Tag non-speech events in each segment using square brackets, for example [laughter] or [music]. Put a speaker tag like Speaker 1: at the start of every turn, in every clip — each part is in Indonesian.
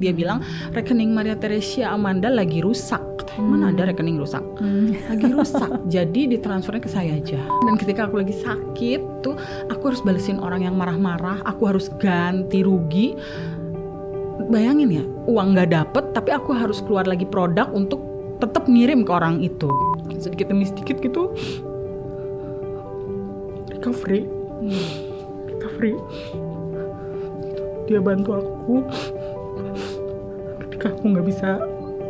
Speaker 1: Dia bilang rekening Maria Teresia Amanda lagi rusak. Mana ada rekening rusak? Lagi rusak. Jadi ditransfernya ke saya aja. Dan ketika aku lagi sakit tuh, aku harus balesin orang yang marah-marah. Aku harus ganti rugi. Bayangin ya, uang nggak dapet, tapi aku harus keluar lagi produk untuk tetap ngirim ke orang itu. Sedikit demi sedikit gitu. Recovery. Recovery. Dia bantu aku ketika aku nggak bisa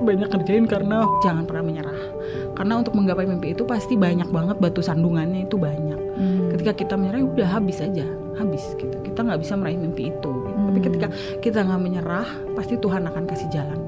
Speaker 1: banyak kerjain karena jangan pernah menyerah. Karena untuk menggapai mimpi itu pasti banyak banget batu sandungannya itu banyak. Ketika kita menyerah ya udah habis aja. Habis gitu. Kita nggak bisa meraih mimpi itu. Gitu. tapi ketika kita nggak menyerah pasti Tuhan akan kasih jalan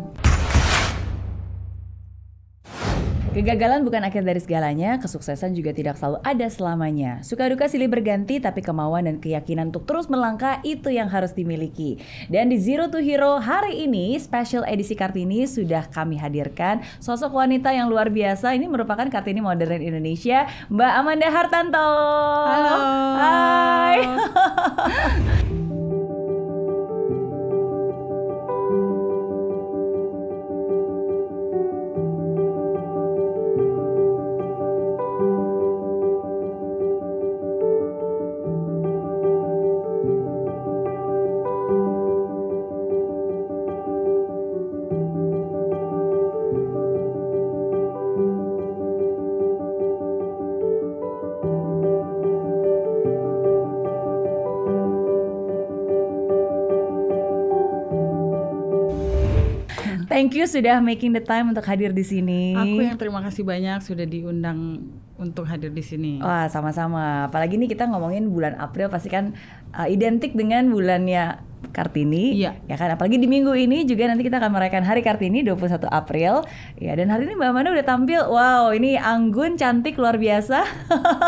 Speaker 2: Kegagalan bukan akhir dari segalanya, kesuksesan juga tidak selalu ada selamanya. Suka duka silih berganti, tapi kemauan dan keyakinan untuk terus melangkah itu yang harus dimiliki. Dan di Zero to Hero hari ini, special edisi Kartini sudah kami hadirkan sosok wanita yang luar biasa. Ini merupakan Kartini Modern Indonesia, Mbak Amanda Hartanto.
Speaker 1: Halo.
Speaker 2: Hai. [laughs] Thank you sudah making the time untuk hadir di sini.
Speaker 1: aku yang terima kasih banyak sudah diundang untuk hadir di sini
Speaker 2: Wah, sama-sama. Apalagi nih kita ngomongin bulan April pasti kan uh, identik dengan bulannya Kartini.
Speaker 1: Iya.
Speaker 2: Ya kan, apalagi di minggu ini juga nanti kita akan merayakan Hari Kartini 21 April. Ya, dan hari ini Mbak Amanda udah tampil. Wow, ini anggun cantik luar biasa.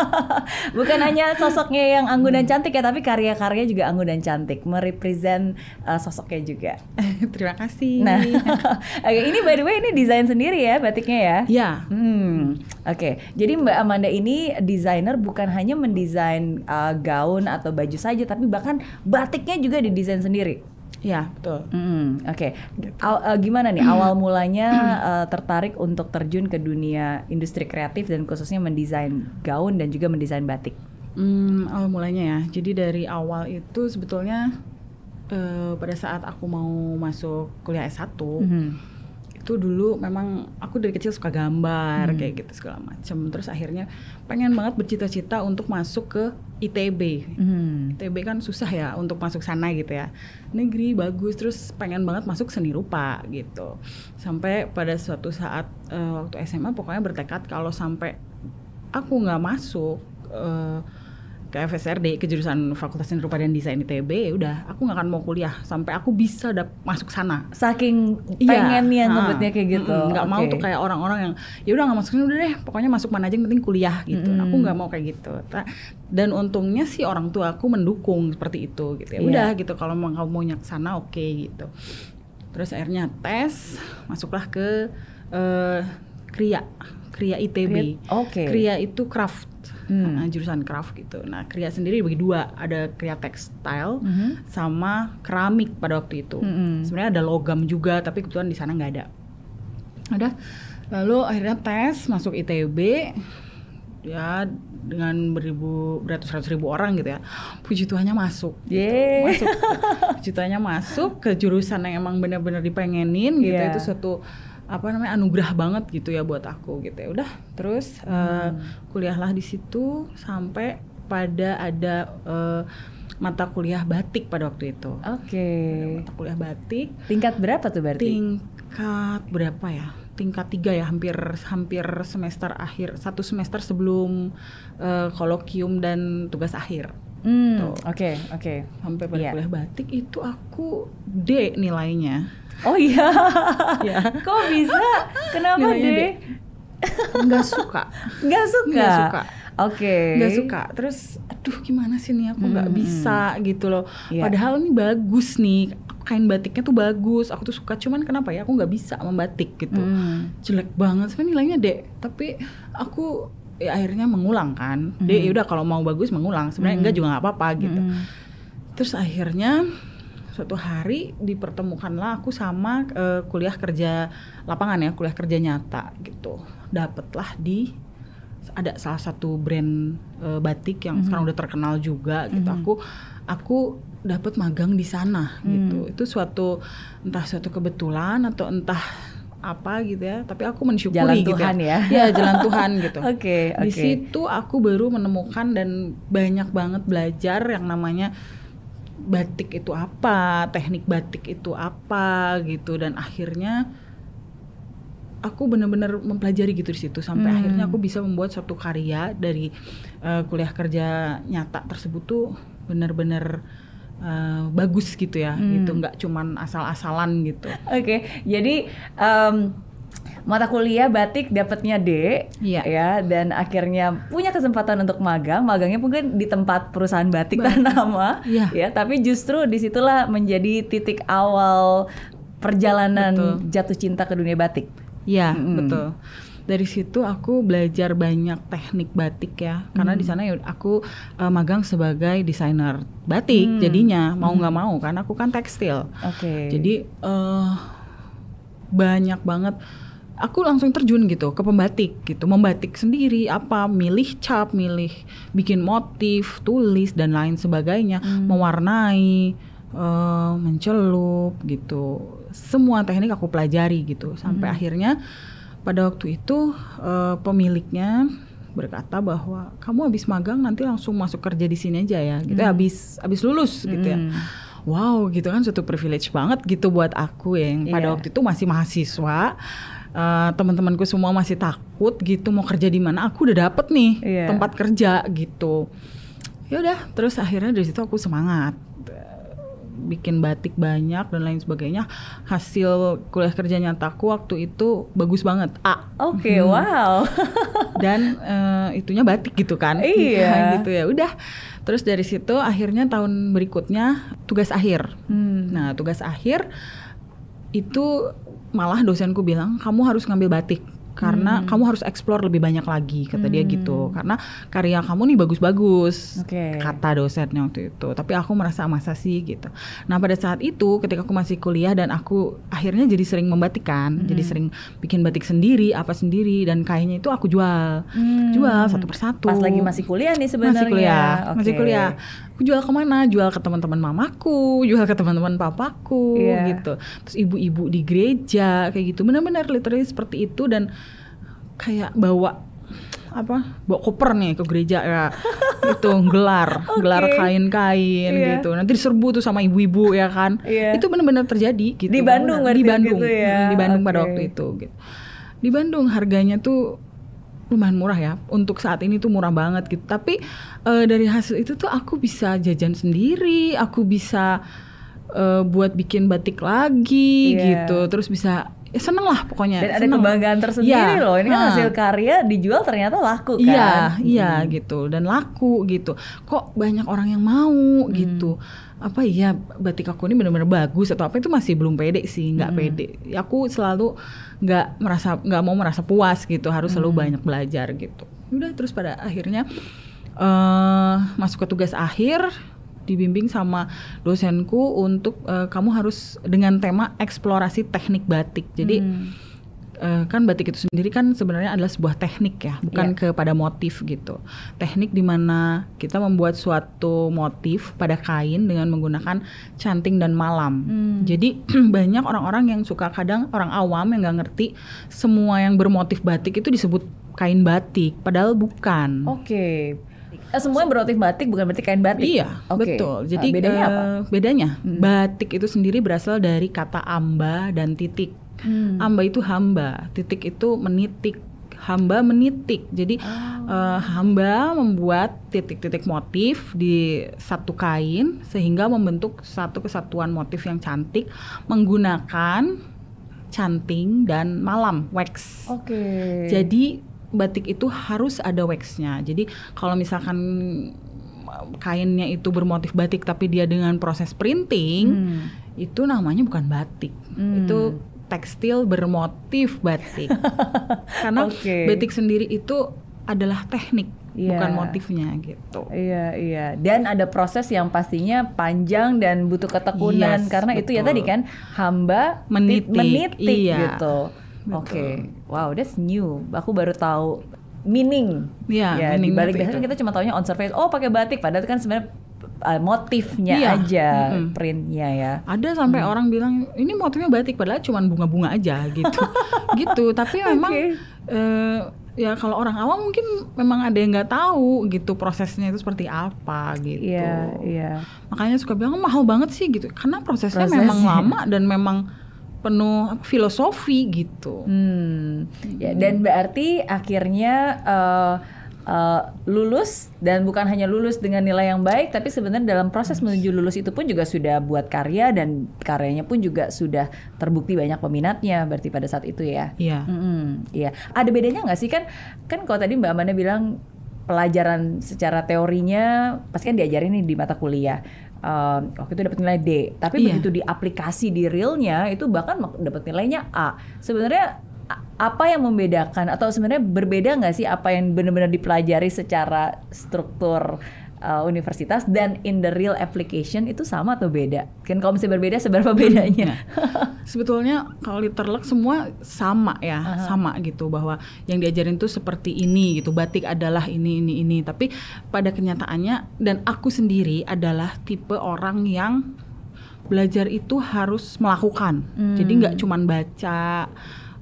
Speaker 2: [laughs] Bukan hanya sosoknya yang anggun dan cantik ya, tapi karya-karya juga anggun dan cantik, merepresent uh, sosoknya juga. [laughs]
Speaker 1: terima kasih
Speaker 2: Nah, [laughs] oke, ini by the way ini desain sendiri ya batiknya ya?
Speaker 1: ya
Speaker 2: Hmm, oke. Jadi Mbak Amanda ini desainer bukan hanya mendesain uh, gaun atau baju saja, tapi bahkan batiknya juga didesain sendiri.
Speaker 1: ya betul
Speaker 2: Hmm, oke. Aw- uh, gimana nih awal [clears throat] mulanya uh, tertarik untuk terjun ke dunia industri kreatif dan khususnya mendesain gaun dan juga mendesain batik?
Speaker 1: Hmm, awal mulanya ya. Jadi dari awal itu sebetulnya eh, pada saat aku mau masuk kuliah S1
Speaker 2: Mhm.
Speaker 1: itu dulu memang aku dari kecil suka gambar
Speaker 2: Hmm.
Speaker 1: kayak gitu segala macam. Terus akhirnya pengen banget bercita-cita untuk masuk ke ITB.
Speaker 2: Mhm.
Speaker 1: ITB kan susah ya untuk masuk sana gitu ya. Negeri bagus terus pengen banget masuk seni rupa gitu. Sampai pada suatu saat eh, waktu SMA pokoknya bertekad kalau sampai aku nggak masuk eh, ke FSRD ke jurusan Fakultas Seni Rupa dan Desain ITB ya udah aku nggak akan mau kuliah sampai aku bisa dap- masuk sana.
Speaker 2: Saking
Speaker 1: Iya,
Speaker 2: pengennya
Speaker 1: ah,
Speaker 2: ngebetnya kayak gitu.
Speaker 1: nggak mau
Speaker 2: Oke.
Speaker 1: tuh kayak orang-orang yang ya udah nggak masuk sini udah deh pokoknya masuk mana aja yang penting kuliah gitu
Speaker 2: Mm-mm.
Speaker 1: aku nggak mau kayak gitu dan untungnya sih orang tua aku mendukung seperti itu gitu ya
Speaker 2: Iya.
Speaker 1: udah gitu kalau mau kamu mau ke sana oke gitu terus akhirnya tes masuklah ke eh, Kria Kria ITB
Speaker 2: oke.
Speaker 1: Kria itu craft
Speaker 2: Hmm.
Speaker 1: nah, jurusan craft gitu nah Kria sendiri dibagi dua ada Kria tekstil
Speaker 2: Mhm.
Speaker 1: sama keramik pada waktu itu.
Speaker 2: Mm-mm.
Speaker 1: Sebenarnya ada logam juga, tapi kebetulan di sana nggak ada. Ada. Lalu akhirnya tes masuk ITB, ya dengan beribu beratus-ratus ribu orang gitu ya. Puji Tuhannya masuk.
Speaker 2: Yeay.
Speaker 1: Masuk. Puji Tuhannya masuk ke jurusan yang emang benar-benar dipengenin gitu.
Speaker 2: Iya.
Speaker 1: Itu suatu apa namanya anugerah banget gitu ya buat aku gitu ya. Udah, terus eh, kuliahlah di situ sampai pada ada eh, mata kuliah batik pada waktu itu.
Speaker 2: Oke.
Speaker 1: Mata kuliah batik
Speaker 2: Tingkat berapa tuh berarti?
Speaker 1: tingkat berapa ya? Tingkat tiga ya, hampir hampir semester akhir, satu semester sebelum eh, kolokium dan tugas akhir.
Speaker 2: Hmm, oke, oke.
Speaker 1: Sampai pada
Speaker 2: Iya.
Speaker 1: kuliah batik itu aku D nilainya.
Speaker 2: Oh iya.
Speaker 1: ya,
Speaker 2: Kok bisa? Kenapa
Speaker 1: Nilainya
Speaker 2: deh?
Speaker 1: nggak suka,
Speaker 2: Nggak suka.
Speaker 1: nggak suka.
Speaker 2: Oke.
Speaker 1: nggak suka terus aduh gimana sih nih aku nggak
Speaker 2: Hmm,
Speaker 1: bisa gitu loh
Speaker 2: Iya.
Speaker 1: padahal ini bagus nih kain batiknya tuh bagus aku tuh suka cuman kenapa ya aku nggak bisa membatik gitu
Speaker 2: Hmm.
Speaker 1: jelek banget sebenarnya nilainya D tapi aku ya akhirnya mengulang kan
Speaker 2: Hmm.
Speaker 1: ya udah kalau mau bagus mengulang sebenarnya
Speaker 2: Hmm.
Speaker 1: enggak juga nggak apa-apa gitu
Speaker 2: Hmm.
Speaker 1: terus akhirnya suatu hari dipertemukanlah aku sama uh, kuliah kerja lapangan ya kuliah kerja nyata gitu dapatlah di ada salah satu brand uh, batik yang mm -hmm. sekarang udah terkenal juga gitu mm -hmm. aku aku dapat magang di sana mm. gitu itu suatu entah suatu kebetulan atau entah apa gitu ya tapi aku mensyukuri
Speaker 2: jalan
Speaker 1: gitu
Speaker 2: Tuhan ya,
Speaker 1: ya. ya jalan Tuhan gitu [laughs]
Speaker 2: oke okay, okay.
Speaker 1: di situ aku baru menemukan dan banyak banget belajar yang namanya batik itu apa teknik batik itu apa gitu dan akhirnya aku benar-benar mempelajari gitu di situ sampai hmm. akhirnya aku bisa membuat suatu karya dari uh, kuliah kerja nyata tersebut tuh benar-benar uh, bagus gitu ya hmm. gitu nggak cuman asal-asalan gitu.
Speaker 2: Oke, okay, jadi um, mata kuliah batik dapatnya D
Speaker 1: iya.
Speaker 2: ya dan akhirnya punya kesempatan untuk magang magangnya mungkin di tempat perusahaan batik ternama
Speaker 1: iya.
Speaker 2: ya tapi justru di situlah menjadi titik awal perjalanan betul. jatuh cinta ke dunia batik
Speaker 1: Iya -hmm. betul dari situ aku belajar banyak teknik batik ya karena hmm. di sana ya aku uh, magang sebagai desainer batik hmm. jadinya mau nggak hmm. mau kan aku kan tekstil
Speaker 2: okay.
Speaker 1: jadi uh, banyak banget aku langsung terjun gitu ke pembatik gitu membatik sendiri apa milih cap milih bikin motif tulis dan lain sebagainya hmm. mewarnai uh, mencelup gitu semua teknik aku pelajari gitu sampai hmm. akhirnya pada waktu itu uh, pemiliknya berkata bahwa kamu habis magang nanti langsung masuk kerja di sini aja ya gitu ya, hmm. habis habis lulus gitu ya hmm. wow gitu kan suatu privilege banget gitu buat aku yang pada yeah. waktu itu masih mahasiswa uh, teman-temanku semua masih takut gitu mau kerja di mana aku udah dapet nih yeah. tempat kerja gitu. Ya udah terus akhirnya dari situ aku semangat bikin batik banyak dan lain sebagainya. Hasil kuliah kerja nyataku waktu itu bagus banget A.
Speaker 2: Oke okay, hmm. wow. [laughs]
Speaker 1: Dan uh, itunya batik gitu kan?
Speaker 2: Iya.
Speaker 1: Ya, gitu ya udah. Terus dari situ akhirnya tahun berikutnya tugas akhir. Hmm. nah tugas akhir itu malah dosenku bilang kamu harus ngambil batik karena hmm. kamu harus explore lebih banyak lagi kata hmm. dia gitu karena karya kamu nih bagus-bagus
Speaker 2: okay.
Speaker 1: kata dosennya waktu itu tapi aku merasa masa sih gitu nah pada saat itu ketika aku masih kuliah dan aku akhirnya jadi sering membatikan hmm. jadi sering bikin batik sendiri apa sendiri dan kayaknya itu aku jual hmm. jual satu persatu
Speaker 2: pas lagi masih kuliah nih sebenarnya
Speaker 1: masih kuliah okay. masih kuliah jual ke mana jual ke teman-teman mamaku jual ke teman-teman papaku yeah. gitu terus ibu-ibu di gereja kayak gitu benar-benar literally seperti itu dan kayak bawa apa bawa koper nih ke gereja ya [laughs] itu gelar okay. gelar kain-kain yeah. gitu nanti diserbu tuh sama ibu-ibu ya kan yeah. itu benar-benar terjadi gitu
Speaker 2: di Bandung
Speaker 1: di Bandung
Speaker 2: gitu ya?
Speaker 1: di Bandung okay. pada waktu itu gitu di Bandung harganya tuh lumayan murah ya. Untuk saat ini tuh murah banget gitu. Tapi uh, dari hasil itu tuh aku bisa jajan sendiri aku bisa uh, buat bikin batik lagi yeah. gitu. Terus bisa ya seneng lah pokoknya
Speaker 2: dan ada kebanggaan tersendiri ya, loh. Ini kan nah. hasil karya dijual ternyata laku
Speaker 1: kan? iya iya hmm. gitu. Dan laku gitu. Kok banyak orang yang mau hmm. gitu apa iya batik aku ini benar-benar bagus atau apa itu masih belum pede sih nggak hmm. pede aku selalu nggak merasa nggak mau merasa puas gitu harus selalu hmm. banyak belajar gitu udah terus pada akhirnya uh, masuk ke tugas akhir dibimbing sama dosenku untuk uh, kamu harus dengan tema eksplorasi teknik batik. Jadi hmm. Uh, kan batik itu sendiri kan sebenarnya adalah sebuah teknik ya, bukan yeah. kepada motif gitu. Teknik di mana kita membuat suatu motif pada kain dengan menggunakan canting dan malam. Hmm. Jadi [clears throat] banyak orang-orang yang suka kadang orang awam yang nggak ngerti semua yang bermotif batik itu disebut kain batik, padahal bukan.
Speaker 2: Oke. Okay. Eh, semua bermotif batik bukan berarti kain batik.
Speaker 1: Iya, okay. betul.
Speaker 2: Jadi uh, bedanya uh, apa?
Speaker 1: Bedanya, hmm. batik itu sendiri berasal dari kata amba dan titik. Hmm. Amba itu hamba, titik itu menitik. Hamba menitik. Jadi oh. uh, hamba membuat titik-titik motif di satu kain sehingga membentuk satu kesatuan motif yang cantik menggunakan canting dan malam wax.
Speaker 2: Oke. Okay.
Speaker 1: Jadi batik itu harus ada waxnya. Jadi kalau misalkan kainnya itu bermotif batik tapi dia dengan proses printing, hmm. itu namanya bukan batik. Hmm. Itu tekstil bermotif batik. [laughs] Karena okay. batik sendiri itu adalah teknik
Speaker 2: Iya.
Speaker 1: bukan motifnya gitu.
Speaker 2: Iya iya dan ada proses yang pastinya panjang dan butuh ketekunan
Speaker 1: Yes,
Speaker 2: karena itu ya
Speaker 1: betul.
Speaker 2: tadi kan hamba
Speaker 1: Menitik,
Speaker 2: menitik
Speaker 1: iya.
Speaker 2: gitu.
Speaker 1: Betul.
Speaker 2: Oke, wow that's new. Aku baru tahu meaning.
Speaker 1: Iya,
Speaker 2: ya, di
Speaker 1: meaning
Speaker 2: balik
Speaker 1: itu.
Speaker 2: biasanya kita cuma taunya on surface. Oh pakai batik, padahal kan sebenarnya uh, motifnya
Speaker 1: Iya,
Speaker 2: aja
Speaker 1: mm-mm.
Speaker 2: printnya ya.
Speaker 1: Ada sampai
Speaker 2: Hmm.
Speaker 1: orang bilang ini motifnya batik padahal cuma bunga-bunga aja gitu. [laughs] gitu. Tapi memang
Speaker 2: Oke.
Speaker 1: eh, ya kalau orang awam mungkin memang ada yang nggak tahu gitu prosesnya itu seperti apa gitu.
Speaker 2: Iya iya.
Speaker 1: Makanya suka bilang "Oh, mahal banget sih gitu. Karena prosesnya,
Speaker 2: Prosesnya.
Speaker 1: memang lama dan memang penuh filosofi gitu.
Speaker 2: Hmm. Ya, dan berarti akhirnya eh, eh, lulus dan bukan hanya lulus dengan nilai yang baik, tapi sebenarnya dalam proses menuju lulus itu pun juga sudah buat karya dan karyanya pun juga sudah terbukti banyak peminatnya. Berarti pada saat itu ya.
Speaker 1: Iya.
Speaker 2: Mm-mm, Iya. Ada bedanya nggak sih kan? Kan kalau tadi Mbak Amanda bilang pelajaran secara teorinya pasti kan diajarin nih di mata kuliah. Um, waktu itu dapat nilai D, tapi
Speaker 1: Iya.
Speaker 2: begitu di aplikasi di realnya itu bahkan dapat nilainya A. Sebenarnya apa yang membedakan atau sebenarnya berbeda nggak sih apa yang benar-benar dipelajari secara struktur uh, universitas dan in the real application itu sama atau beda? Kan kalau misalnya berbeda seberapa bedanya?
Speaker 1: Sebetulnya kalau literlek semua sama ya, sama gitu bahwa yang diajarin tuh seperti ini gitu. Batik adalah ini ini ini. Tapi pada kenyataannya dan aku sendiri adalah tipe orang yang belajar itu harus melakukan. Jadi nggak cuman baca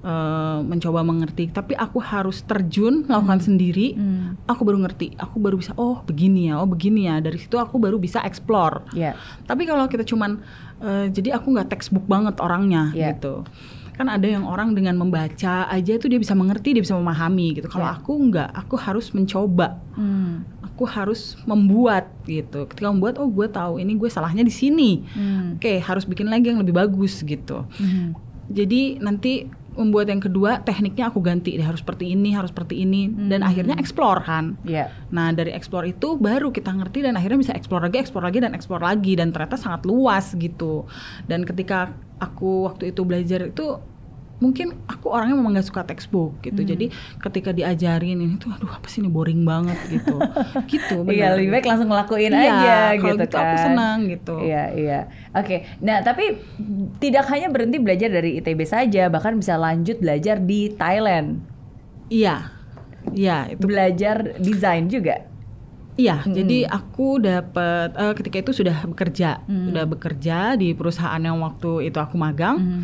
Speaker 1: eh, mencoba mengerti, tapi aku harus terjun melakukan sendiri.
Speaker 2: Hmm.
Speaker 1: Aku baru ngerti, aku baru bisa oh begini ya, oh begini ya. Dari situ aku baru bisa explore.
Speaker 2: Ya.
Speaker 1: Tapi kalau kita cuman eh, jadi aku nggak textbook banget orangnya
Speaker 2: Iya.
Speaker 1: gitu. Kan ada yang orang dengan membaca aja itu dia bisa mengerti, dia bisa memahami gitu. Kalau
Speaker 2: Iya.
Speaker 1: aku nggak, aku harus mencoba.
Speaker 2: Hmm.
Speaker 1: Aku harus membuat gitu. Ketika membuat, oh gue tahu ini gue salahnya di sini.
Speaker 2: Hmm.
Speaker 1: Oke, harus bikin lagi yang lebih bagus gitu.
Speaker 2: Hmm.
Speaker 1: Jadi nanti membuat yang kedua tekniknya aku ganti deh harus seperti ini, harus seperti ini dan
Speaker 2: Hmm.
Speaker 1: akhirnya explore kan.
Speaker 2: Ya.
Speaker 1: Nah dari explore itu baru kita ngerti dan akhirnya bisa explore lagi, explore lagi dan explore lagi dan ternyata sangat luas gitu. Dan ketika aku waktu itu belajar itu mungkin aku orangnya memang gak suka textbook gitu.
Speaker 2: Hmm.
Speaker 1: Jadi ketika diajarin ini tuh aduh apa sih ini boring banget gitu. [laughs] gitu
Speaker 2: Iya lebih baik langsung ngelakuin
Speaker 1: Iya,
Speaker 2: aja
Speaker 1: kalau
Speaker 2: gitu
Speaker 1: gitu
Speaker 2: kan.
Speaker 1: aku senang gitu.
Speaker 2: Iya iya. Oke. Nah tapi tidak hanya berhenti belajar dari ITB saja, bahkan bisa lanjut belajar di Thailand,
Speaker 1: Iya. Iya, itu
Speaker 2: belajar desain juga.
Speaker 1: Iya, jadi aku dapat eh, ketika itu sudah bekerja,
Speaker 2: Hmm.
Speaker 1: sudah bekerja di perusahaan yang waktu itu aku magang.
Speaker 2: Hmm.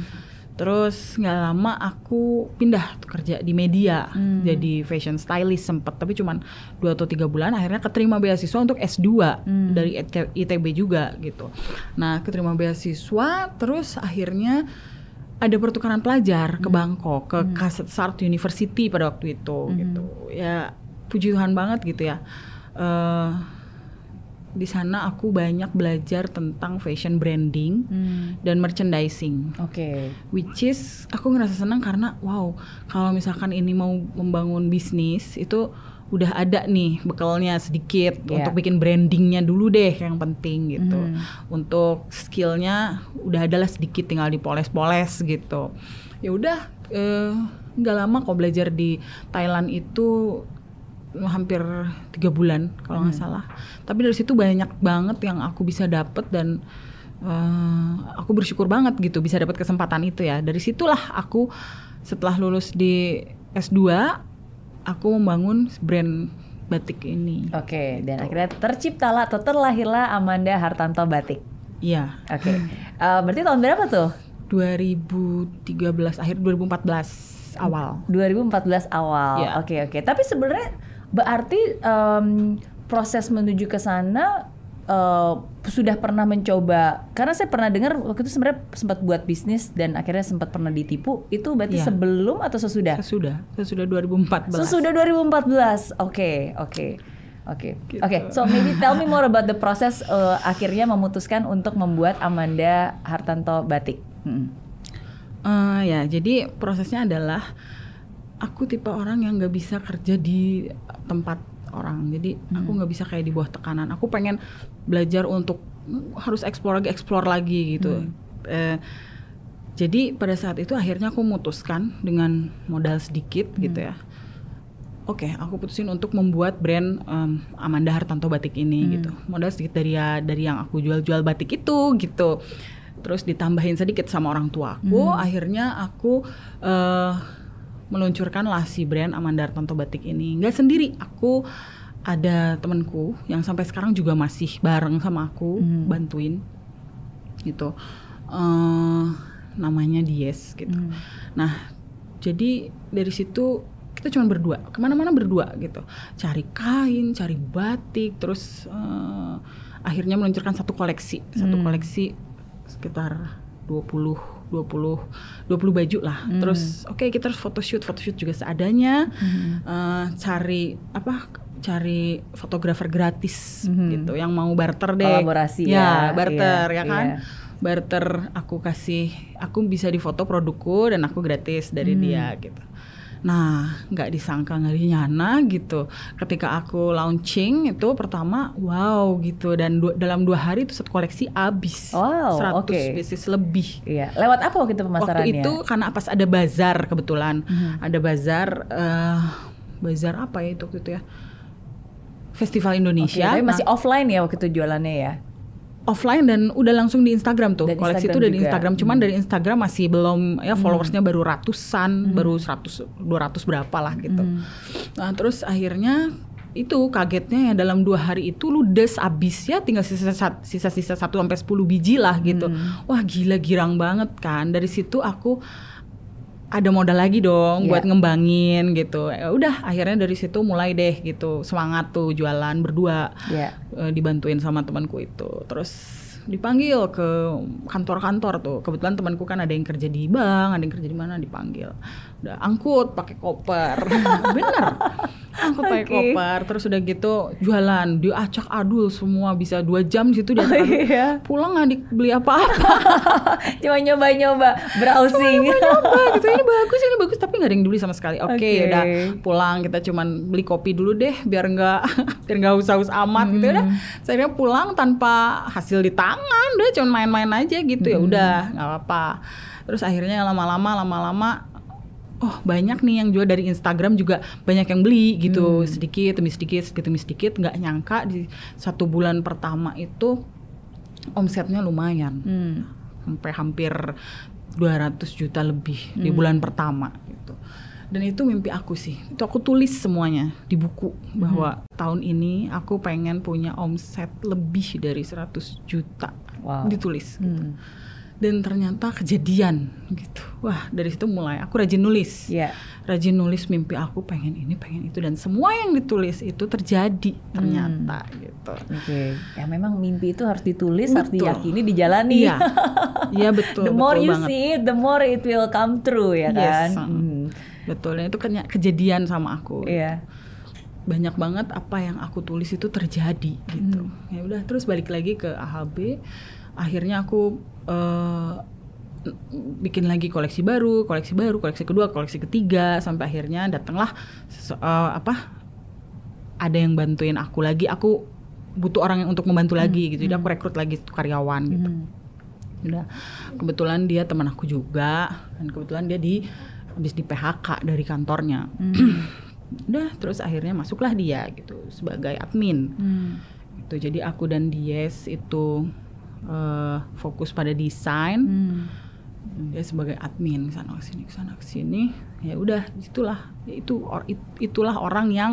Speaker 1: Terus nggak lama aku pindah kerja di media,
Speaker 2: Hmm.
Speaker 1: jadi fashion stylist sempet, tapi cuman dua atau tiga bulan. Akhirnya keterima beasiswa untuk S2
Speaker 2: Hmm.
Speaker 1: dari IT- ITB juga gitu. Nah, keterima beasiswa, terus akhirnya ada pertukaran pelajar ke Bangkok, ke Kasetsart Sart University pada waktu itu gitu. Ya puji Tuhan banget gitu ya. Eh, di sana aku banyak belajar tentang fashion branding
Speaker 2: Hmm.
Speaker 1: dan merchandising
Speaker 2: Oke.
Speaker 1: which is aku ngerasa senang karena wow kalau misalkan ini mau membangun bisnis itu udah ada nih bekalnya sedikit
Speaker 2: Iya.
Speaker 1: untuk bikin brandingnya dulu deh yang penting gitu
Speaker 2: Hmm.
Speaker 1: untuk skillnya udah adalah sedikit tinggal dipoles-poles gitu ya udah eh, nggak lama kok belajar di Thailand itu hampir tiga bulan kalau nggak salah tapi dari situ banyak banget yang aku bisa dapet dan eh, aku bersyukur banget gitu bisa dapat kesempatan itu ya dari situlah aku setelah lulus di S2 aku membangun brand batik ini
Speaker 2: Oke. Dan akhirnya terciptalah atau terlahirlah Amanda Hartanto Batik.
Speaker 1: iya
Speaker 2: Oke. Eh, berarti tahun berapa tuh?
Speaker 1: 2013 akhir 2014 awal
Speaker 2: 2014 awal.
Speaker 1: Iya.
Speaker 2: Oke oke. Tapi sebenarnya berarti em, proses menuju ke sana eh, sudah pernah mencoba karena saya pernah dengar waktu itu sebenarnya sempat buat bisnis dan akhirnya sempat pernah ditipu. Itu berarti
Speaker 1: Iya.
Speaker 2: sebelum atau sesudah?
Speaker 1: sesudah sesudah 2014
Speaker 2: Sesudah 2014. Oke, oke. Oke.
Speaker 1: Gitu.
Speaker 2: Oke, so maybe tell me more about the process eh, akhirnya memutuskan untuk membuat Amanda Hartanto Batik. Mm.
Speaker 1: Eh, ya, jadi prosesnya adalah aku tipe orang yang nggak bisa kerja di tempat orang. Jadi aku nggak bisa kayak di bawah tekanan. Aku pengen belajar untuk harus explore lagi, explore lagi gitu. Eh, jadi pada saat itu akhirnya aku memutuskan dengan modal sedikit gitu ya. oke aku putusin untuk membuat brand em, Amanda Hartanto batik ini gitu modal sedikit dari ya dari yang aku jual-jual batik itu gitu terus ditambahin sedikit sama orang tua aku akhirnya aku eh, meluncurkan lah si brand Amanda Hartanto batik ini. Nggak sendiri aku ada temanku yang sampai sekarang juga masih bareng sama aku bantuin gitu. Eh namanya Dies gitu.
Speaker 2: Hmm.
Speaker 1: nah jadi dari situ kita cuma berdua ke mana-mana berdua gitu. Cari kain cari batik terus eh, akhirnya meluncurkan satu koleksi. Satu
Speaker 2: Hmm.
Speaker 1: koleksi sekitar 20 20 20 baju lah
Speaker 2: Hmm.
Speaker 1: terus oke kita harus photoshoot photoshoot juga seadanya
Speaker 2: Hmm.
Speaker 1: Eh, cari apa cari fotografer gratis
Speaker 2: Mhm.
Speaker 1: gitu yang mau barter deh
Speaker 2: Kolaborasi ya,
Speaker 1: barter
Speaker 2: iya,
Speaker 1: ya kan
Speaker 2: iya.
Speaker 1: barter aku kasih aku bisa difoto produkku dan aku gratis dari
Speaker 2: Hmm.
Speaker 1: dia gitu nah nggak disangka nggak dinyana gitu ketika aku launching itu pertama wow gitu dan du- dalam dua hari itu satu koleksi habis
Speaker 2: Wow,
Speaker 1: 100
Speaker 2: oke.
Speaker 1: pieces lebih
Speaker 2: Iya. Lewat apa waktu itu pemasarannya?
Speaker 1: Waktu itu karena pas ada bazar kebetulan,
Speaker 2: Mhm.
Speaker 1: ada bazar, eh bazar apa ya itu waktu itu ya? Festival Indonesia.
Speaker 2: tapi masih
Speaker 1: Nah,
Speaker 2: offline ya waktu itu jualannya ya.
Speaker 1: Offline dan udah langsung di Instagram tuh.
Speaker 2: Dan
Speaker 1: Koleksi
Speaker 2: Instagram
Speaker 1: itu udah di
Speaker 2: juga.
Speaker 1: Instagram, cuman
Speaker 2: Hmm.
Speaker 1: dari Instagram masih belum ya followersnya baru ratusan, baru 100 200 berapa lah gitu.
Speaker 2: Hmm.
Speaker 1: Nah, terus akhirnya itu kagetnya ya dalam dua hari itu ludes abis ya tinggal sisa sisa-sisa 1 sampai 10 biji lah gitu.
Speaker 2: Hmm.
Speaker 1: Wah, gila girang banget kan. Dari situ aku ada modal lagi dong
Speaker 2: Iya.
Speaker 1: buat ngembangin gitu. Ya udah akhirnya dari situ mulai deh gitu semangat tuh jualan berdua
Speaker 2: Iya.
Speaker 1: eh, dibantuin sama temanku itu. Terus dipanggil ke kantor-kantor tuh. Kebetulan temanku kan ada yang kerja di bank, ada yang kerja di mana dipanggil. Udah angkut pakai koper. [laughs] Bener. Angkut pakai koper. Terus udah gitu jualan, diacak adul semua bisa dua jam di situ diacak
Speaker 2: Oh, iya.
Speaker 1: Pulang nggak dibeli apa-apa. [laughs]
Speaker 2: Cuma nyoba-nyoba browsing.
Speaker 1: Apa gitu ini bagus ini bagus tapi nggak ada yang dibeli sama sekali. Oke
Speaker 2: Oke.
Speaker 1: udah pulang kita cuman beli kopi dulu deh biar nggak [laughs] biar nggak usah-usah amat gitu
Speaker 2: Hmm.
Speaker 1: udah. Saya akhirnya pulang tanpa hasil di tangan udah cuman main-main aja gitu ya
Speaker 2: Hmm.
Speaker 1: udah nggak apa-apa. Terus akhirnya lama-lama lama-lama oh banyak nih yang jual dari Instagram juga banyak yang beli
Speaker 2: Hmm.
Speaker 1: gitu sedikit demi sedikit sedikit demi sedikit nggak nyangka di satu bulan pertama itu omsetnya lumayan
Speaker 2: Hmm.
Speaker 1: sampai hampir 200 juta lebih di bulan pertama gitu. Dan itu mimpi aku sih. Itu aku tulis semuanya di buku bahwa tahun ini aku pengen punya omset lebih dari 100 juta.
Speaker 2: Wow.
Speaker 1: Ditulis gitu.
Speaker 2: Hmm.
Speaker 1: Dan ternyata kejadian gitu. Wah, dari situ mulai aku rajin nulis.
Speaker 2: Iya.
Speaker 1: Rajin nulis mimpi aku pengen ini, pengen itu dan semua yang ditulis itu terjadi ternyata gitu.
Speaker 2: Oke. Ya memang mimpi itu harus ditulis, harus
Speaker 1: Betul.
Speaker 2: diyakini, dijalani.
Speaker 1: Iya. [laughs] Iya betul.
Speaker 2: the more
Speaker 1: betul
Speaker 2: you
Speaker 1: banget.
Speaker 2: see it, the more it will come true ya kan.
Speaker 1: Yes,
Speaker 2: Hmm.
Speaker 1: Betul, dan itu kejadian sama aku.
Speaker 2: Iya.
Speaker 1: Banyak banget apa yang aku tulis itu terjadi gitu.
Speaker 2: Hmm.
Speaker 1: Ya udah, terus balik lagi ke AHB. Akhirnya aku eh, bikin lagi koleksi baru, koleksi baru, koleksi kedua, koleksi ketiga, sampai akhirnya datanglah eh, apa? Ada yang bantuin aku lagi. Aku butuh orang yang untuk membantu lagi gitu. Jadi aku rekrut lagi karyawan gitu.
Speaker 2: Hmm.
Speaker 1: udah kebetulan dia teman aku juga dan kebetulan dia di habis di PHK dari kantornya
Speaker 2: Hmm. [clears throat]
Speaker 1: udah terus akhirnya masuklah dia gitu sebagai admin
Speaker 2: Hmm.
Speaker 1: gitu jadi aku dan Dies itu eh, fokus pada desain
Speaker 2: Hmm.
Speaker 1: dia sebagai admin sana ke sini ke sana ke sini ya udah itulah ya itu or- it- itulah orang yang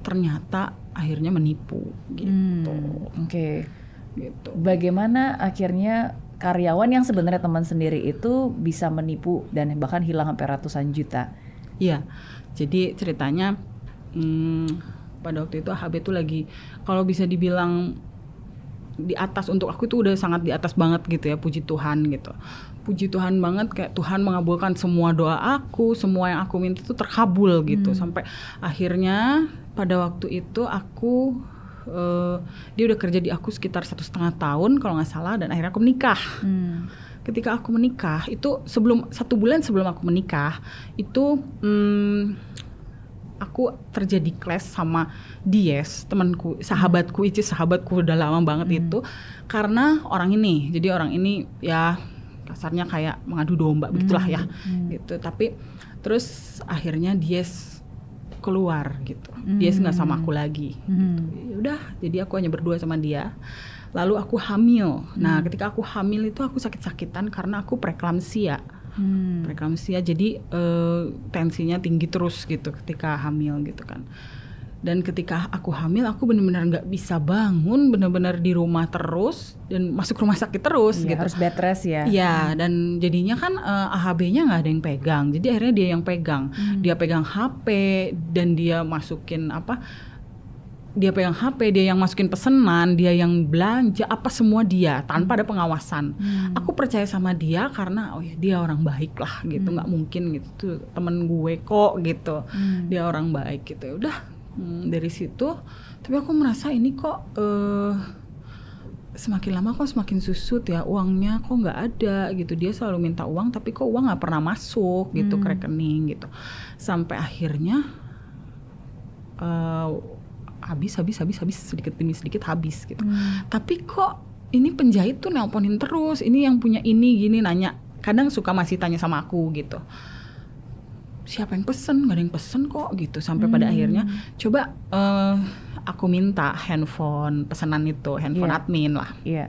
Speaker 1: ternyata akhirnya menipu gitu
Speaker 2: Hmm. Oke.
Speaker 1: gitu
Speaker 2: Bagaimana akhirnya karyawan yang sebenarnya teman sendiri itu bisa menipu dan bahkan hilang sampai ratusan juta?
Speaker 1: Iya, jadi ceritanya hmm, pada waktu itu HB itu lagi kalau bisa dibilang di atas untuk aku itu udah sangat di atas banget gitu ya puji Tuhan gitu. Puji Tuhan banget kayak Tuhan mengabulkan semua doa aku semua yang aku minta itu terkabul gitu. Sampai akhirnya pada waktu itu aku eh, dia udah kerja di aku sekitar satu setengah tahun kalau nggak salah dan akhirnya aku menikah.
Speaker 2: Hmm.
Speaker 1: ketika aku menikah itu sebelum satu bulan sebelum aku menikah itu hmm, aku terjadi clash sama Dies temanku sahabatku itu sahabatku udah lama banget itu karena orang ini jadi orang ini ya kasarnya kayak mengadu domba begitulah ya gitu tapi terus akhirnya Dies keluar gitu. Dia nggak sama aku lagi.
Speaker 2: Hmm.
Speaker 1: Ya udah, jadi aku hanya berdua sama dia. Lalu aku hamil. Nah, ketika aku hamil itu aku sakit-sakitan karena aku preeklamsia.
Speaker 2: Hmm.
Speaker 1: Preeklamsia jadi eh, tensinya tinggi terus gitu ketika hamil gitu kan. Dan ketika aku hamil aku benar-benar nggak bisa bangun, benar-benar di rumah terus dan masuk rumah sakit terus
Speaker 2: Iya,
Speaker 1: gitu.
Speaker 2: harus bed rest ya.
Speaker 1: Iya, dan jadinya kan eh, AHB-nya nggak ada yang pegang. Jadi akhirnya dia yang pegang. Dia pegang HP dan dia masukin apa? Dia pegang HP, dia yang masukin pesanan, dia yang belanja, apa semua dia tanpa ada pengawasan. Aku percaya sama dia karena oh ya dia orang baik lah gitu, nggak mungkin gitu temen gue kok gitu. Dia orang baik gitu. Ya udah hmm, dari situ, tapi aku merasa ini kok eh semakin lama kok semakin susut ya uangnya kok nggak ada gitu. Dia selalu minta uang tapi kok uang nggak pernah masuk gitu ke rekening gitu. Sampai akhirnya eh, habis habis habis habis sedikit demi sedikit habis gitu. Tapi kok ini penjahit tuh nelponin terus ini yang punya ini gini nanya. Kadang suka masih tanya sama aku gitu. Siapa yang pesen? Nggak ada yang pesen kok gitu sampai pada akhirnya. Coba eh, aku minta handphone pesanan itu handphone
Speaker 2: Iya.
Speaker 1: admin lah.
Speaker 2: Iya.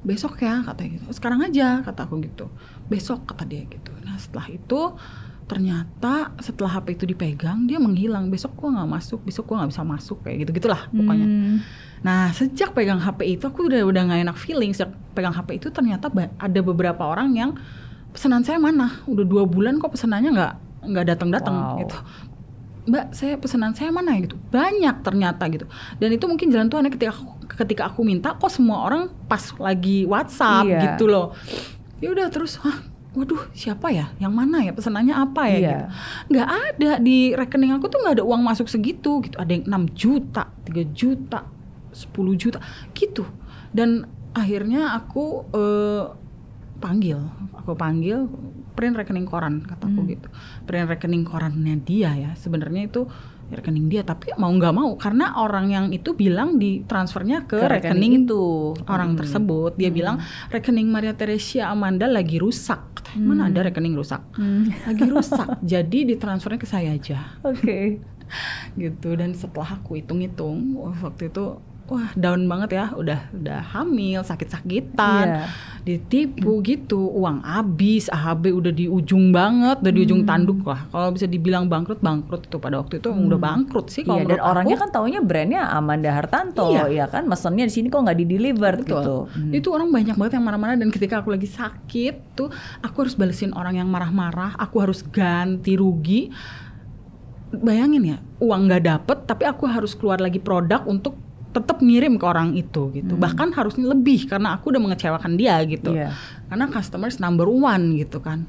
Speaker 1: besok ya katanya gitu. Sekarang aja kata aku gitu. Besok kata dia gitu. Nah setelah itu ternyata setelah HP itu dipegang dia menghilang besok gua nggak masuk besok gua nggak bisa masuk kayak gitu gitulah pokoknya
Speaker 2: Hmm.
Speaker 1: nah sejak pegang HP itu aku udah udah nggak enak feeling sejak pegang HP itu ternyata ada beberapa orang yang pesanan saya mana udah dua bulan kok pesanannya nggak nggak datang datang
Speaker 2: Wow.
Speaker 1: gitu Mbak, saya pesanan saya mana gitu. Banyak ternyata gitu. Dan itu mungkin jalan Tuhan ya ketika aku, ketika aku minta kok semua orang pas lagi WhatsApp
Speaker 2: Iya.
Speaker 1: gitu loh. Ya udah terus, hah, waduh siapa ya? Yang mana ya? Pesanannya apa ya?
Speaker 2: Iya.
Speaker 1: Gitu. Nggak ada di rekening aku tuh nggak ada uang masuk segitu gitu. Ada yang 6 juta, 3 juta, 10 juta gitu. Dan akhirnya aku eh, panggil, aku panggil print rekening koran kataku
Speaker 2: Hmm.
Speaker 1: gitu. Print rekening korannya dia ya. Sebenarnya itu rekening dia tapi mau nggak mau karena orang yang itu bilang di transfernya ke,
Speaker 2: Ke
Speaker 1: rekening,
Speaker 2: itu.
Speaker 1: orang
Speaker 2: Hmm.
Speaker 1: tersebut. Dia bilang rekening Maria Teresia Amanda lagi rusak. Katanya, Mana ada rekening rusak?
Speaker 2: Hmm.
Speaker 1: Lagi rusak. [laughs] Jadi ditransfernya ke saya aja
Speaker 2: Oke.
Speaker 1: gitu dan setelah aku hitung-hitung waktu itu wah down banget ya udah udah hamil sakit-sakitan
Speaker 2: Iya.
Speaker 1: ditipu gitu uang habis AHB udah di ujung banget udah di ujung
Speaker 2: Hmm.
Speaker 1: tanduk lah kalau bisa dibilang bangkrut bangkrut itu pada waktu itu emang udah bangkrut sih kalau
Speaker 2: Iya, dan orangnya
Speaker 1: aku.
Speaker 2: kan taunya brandnya Amanda Hartanto,
Speaker 1: Iya.
Speaker 2: ya kan? Mesennya di sini kok nggak di deliver gitu. Hmm.
Speaker 1: Itu orang banyak banget yang marah-marah dan ketika aku lagi sakit tuh aku harus balesin orang yang marah-marah, aku harus ganti rugi. Bayangin ya, uang nggak dapet tapi aku harus keluar lagi produk untuk tetap ngirim ke orang itu gitu. Bahkan harusnya lebih karena aku udah mengecewakan dia gitu.
Speaker 2: Iya.
Speaker 1: Karena customers number one gitu kan.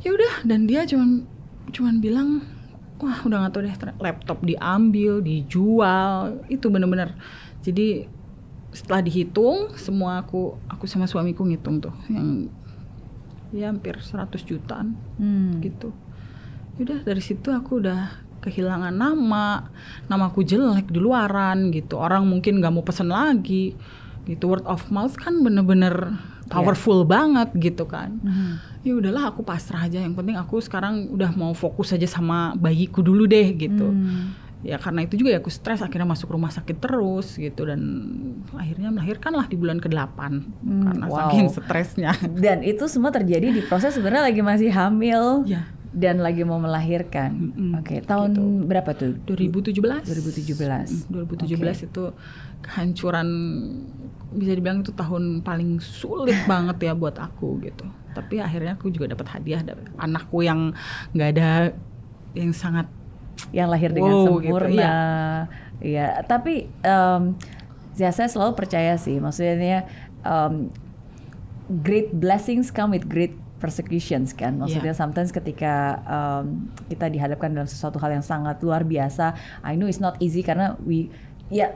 Speaker 1: Ya udah dan dia cuman cuman bilang wah udah nggak tahu deh laptop diambil, dijual, itu bener-bener. Jadi setelah dihitung semua aku aku sama suamiku ngitung tuh yang ya hampir 100 jutaan
Speaker 2: Hmm.
Speaker 1: gitu. Udah dari situ aku udah kehilangan nama, namaku jelek di luaran gitu. Orang mungkin nggak mau pesen lagi gitu. Word of mouth kan bener-bener powerful banget gitu kan.
Speaker 2: Hmm.
Speaker 1: Ya udahlah aku pasrah aja. Yang penting aku sekarang udah mau fokus aja sama bayiku dulu deh gitu.
Speaker 2: Hmm.
Speaker 1: Ya karena itu juga ya aku stres akhirnya masuk rumah sakit terus gitu dan akhirnya melahirkanlah di bulan ke-8 karena
Speaker 2: wow.
Speaker 1: saking stresnya.
Speaker 2: Dan itu semua terjadi di proses sebenarnya lagi masih hamil
Speaker 1: ya,
Speaker 2: dan lagi mau melahirkan.
Speaker 1: Mm-mm,
Speaker 2: Oke, tahun
Speaker 1: gitu.
Speaker 2: berapa tuh?
Speaker 1: 2017.
Speaker 2: 2017.
Speaker 1: Hmm, 2017 itu kehancuran bisa dibilang itu tahun paling sulit [laughs] banget ya buat aku gitu. Tapi akhirnya aku juga dapat hadiah dari anakku yang nggak ada yang sangat
Speaker 2: yang lahir dengan
Speaker 1: Wow, gitu,
Speaker 2: sempurna. Iya, tapi em, ya saya selalu percaya sih, maksudnya em, great blessings come with great persecutions kan. Maksudnya
Speaker 1: Iya.
Speaker 2: sometimes ketika em, kita dihadapkan dalam sesuatu hal yang sangat luar biasa, I know it's not easy karena we ya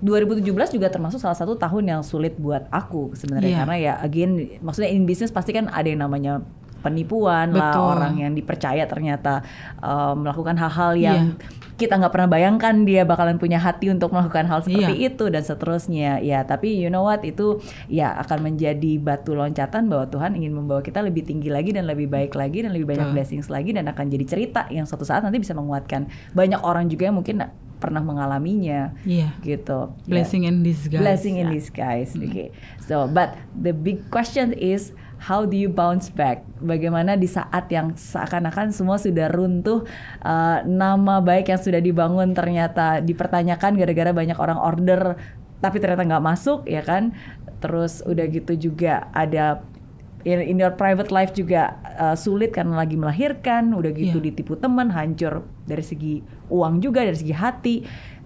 Speaker 2: 2017 juga termasuk salah satu tahun yang sulit buat aku sebenarnya
Speaker 1: Iya.
Speaker 2: karena ya again maksudnya in business pasti kan ada yang namanya penipuan lah
Speaker 1: Betul.
Speaker 2: orang yang dipercaya ternyata uh, melakukan hal-hal yang
Speaker 1: Iya.
Speaker 2: kita nggak pernah bayangkan dia bakalan punya hati untuk melakukan hal seperti
Speaker 1: Iya.
Speaker 2: itu dan seterusnya ya tapi you know what itu ya akan menjadi batu loncatan bahwa Tuhan ingin membawa kita lebih tinggi lagi dan lebih baik lagi dan lebih banyak
Speaker 1: Betul.
Speaker 2: blessings lagi dan akan jadi cerita yang suatu saat nanti bisa menguatkan banyak orang juga yang mungkin pernah mengalaminya
Speaker 1: Iya.
Speaker 2: gitu Ya.
Speaker 1: Blessing in disguise.
Speaker 2: blessing in
Speaker 1: ya.
Speaker 2: disguise. Okay. So, but the big question is how do you bounce back? Bagaimana di saat yang seakan-akan semua sudah runtuh, uh, nama baik yang sudah dibangun ternyata dipertanyakan gara-gara banyak orang order tapi ternyata nggak masuk, ya kan? Terus udah gitu juga ada in, in your private life juga uh, sulit karena lagi melahirkan, udah gitu
Speaker 1: Iya.
Speaker 2: ditipu teman, hancur dari segi uang juga, dari segi hati.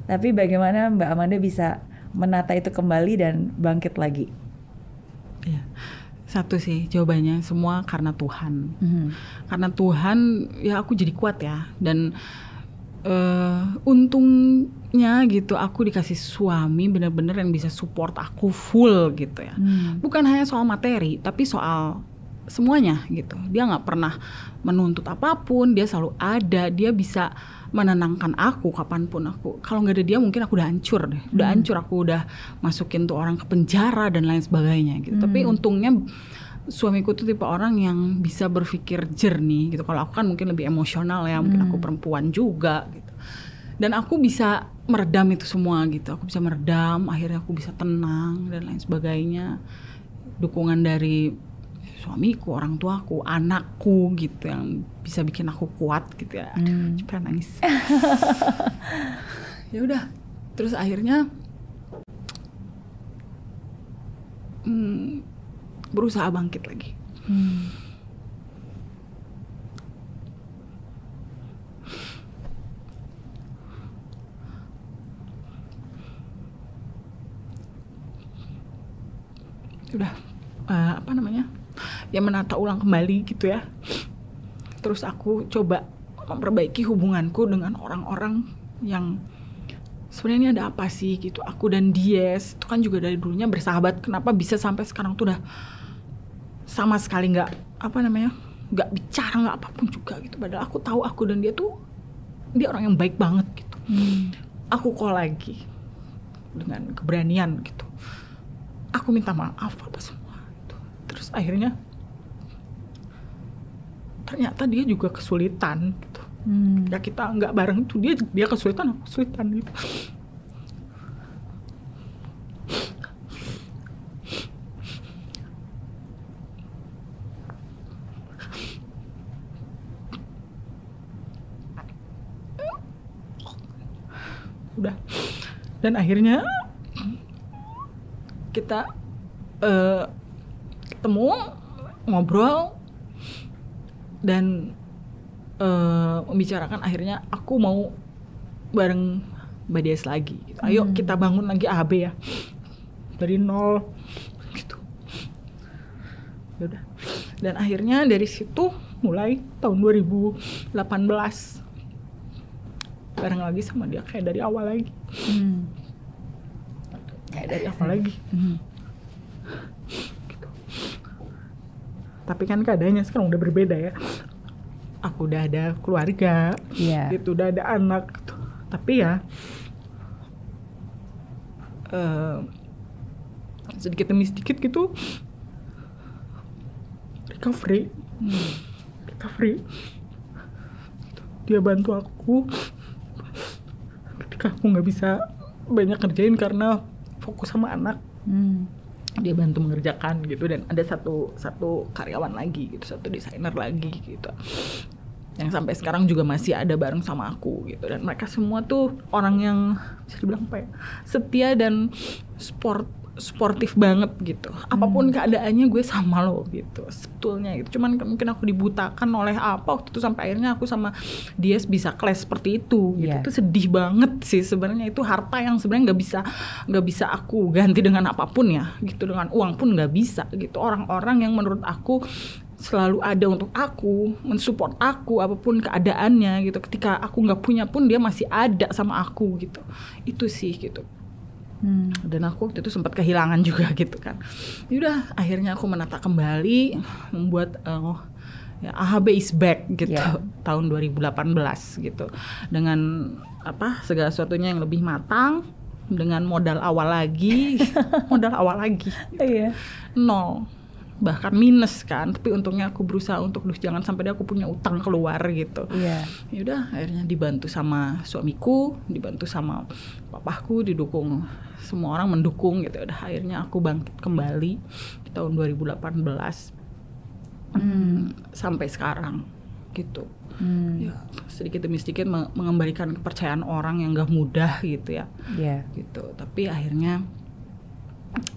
Speaker 2: Tapi bagaimana Mbak Amanda bisa menata itu kembali dan bangkit lagi?
Speaker 1: Iya. Satu sih jawabannya semua karena Tuhan.
Speaker 2: Mhm.
Speaker 1: Karena Tuhan ya aku jadi kuat ya dan eh untungnya gitu aku dikasih suami bener-bener yang bisa support aku full gitu ya.
Speaker 2: Hmm.
Speaker 1: Bukan hanya soal materi tapi soal semuanya gitu. Dia nggak pernah menuntut apa pun, dia selalu ada, dia bisa menenangkan aku kapan pun aku. Kalau nggak ada dia mungkin aku udah hancur deh, udah hancur aku udah masukin tuh orang ke penjara dan lain sebagainya gitu. Tapi untungnya suamiku tuh tipe orang yang bisa berpikir jernih gitu. Kalau aku kan mungkin lebih emosional ya, mungkin aku perempuan juga gitu. Dan aku bisa meredam itu semua gitu. Aku bisa meredam, akhirnya aku bisa tenang dan lain sebagainya. Dukungan dari suamiku, orang tuaku, anakku gitu yang bisa bikin aku kuat gitu ya.
Speaker 2: Hmm.
Speaker 1: Cepet nangis. [laughs] ya udah. Terus akhirnya hmm, berusaha bangkit lagi.
Speaker 2: Hmm.
Speaker 1: udah eh, apa namanya ya menata ulang kembali gitu ya. Terus aku coba memperbaiki hubunganku dengan orang-orang yang sebenarnya ini ada apa sih gitu. Aku dan Dies itu kan juga dari dulunya bersahabat. Kenapa bisa sampai sekarang tuh udah sama sekali nggak apa namanya nggak bicara nggak apa pun juga gitu. Padahal aku tahu aku dan dia tuh dia orang yang baik banget gitu.
Speaker 2: Hmm.
Speaker 1: aku call lagi dengan keberanian gitu. Aku minta maaf apa. Terus akhirnya ternyata dia juga kesulitan gitu.
Speaker 2: Hmm.
Speaker 1: ya kita nggak bareng itu dia dia kesulitan aku kesulitan gitu. Udah. Dan akhirnya kita eh, ketemu ngobrol dan eh, membicarakan akhirnya aku mau bareng Mbak Des lagi. Gitu. ayo kita bangun lagi AB ya. Dari nol gitu. Ya udah. Dan akhirnya dari situ mulai tahun 2018 bareng lagi sama dia kayak dari awal lagi.
Speaker 2: Hmm.
Speaker 1: kayak dari awal lagi.
Speaker 2: Hmm.
Speaker 1: gitu. Tapi kan keadaannya sekarang udah berbeda ya. Aku udah ada keluarga,
Speaker 2: Iya.
Speaker 1: gitu udah ada anak, gitu. tapi ya eh, sedikit demi sedikit gitu recovery,
Speaker 2: Hmm.
Speaker 1: recovery. Dia bantu aku ketika aku nggak bisa banyak kerjain karena fokus sama anak
Speaker 2: Hmm.
Speaker 1: Dia bantu mengerjakan gitu dan ada satu satu karyawan lagi gitu satu desainer lagi gitu. Yang sampai sekarang juga masih ada bareng sama aku gitu. Dan mereka semua tuh orang yang bisa dibilang apa ya setia dan sport sportif banget gitu. Apa pun keadaannya gue sama lo gitu sebetulnya gitu. Cuman mungkin aku dibutakan oleh apa waktu itu sampai akhirnya aku sama dia bisa clash seperti itu gitu.
Speaker 2: Iya.
Speaker 1: itu sedih banget sih sebenarnya. Itu harta yang sebenarnya nggak bisa nggak bisa aku ganti dengan apa pun ya gitu. Dengan uang pun nggak bisa gitu. Orang-orang yang menurut aku selalu ada untuk aku mensupport aku apa pun keadaannya gitu. Ketika aku nggak punya pun dia masih ada sama aku gitu. Itu sih gitu Hmm. Dan aku waktu itu sempat kehilangan [laughs] juga gitu kan. Yaudah, akhirnya aku menata kembali, membuat uh, ya, AHB is back gitu yeah. [laughs] tahun 2018 gitu. Dengan apa segala sesuatunya yang lebih matang, dengan modal awal lagi, [laughs] modal awal lagi. Gitu. Iya. Nol bahkan minus kan tapi untungnya aku berusaha untuk duh jangan sampai dia aku punya utang keluar gitu yeah. ya udah akhirnya dibantu sama suamiku dibantu sama papaku didukung semua orang mendukung gitu udah akhirnya aku bangkit kembali di tahun 2018 hmm. sampai sekarang gitu hmm. ya, sedikit demi sedikit mengembalikan kepercayaan orang yang gak mudah gitu ya yeah. gitu tapi akhirnya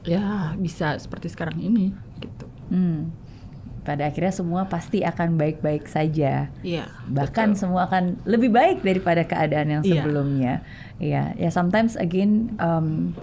Speaker 1: ya bisa seperti sekarang ini gitu Hmm.
Speaker 2: Pada akhirnya semua pasti akan baik-baik saja.
Speaker 1: Iya.
Speaker 2: Bahkan betul. semua akan lebih baik daripada keadaan yang iya. sebelumnya. Iya. Ya, sometimes again um,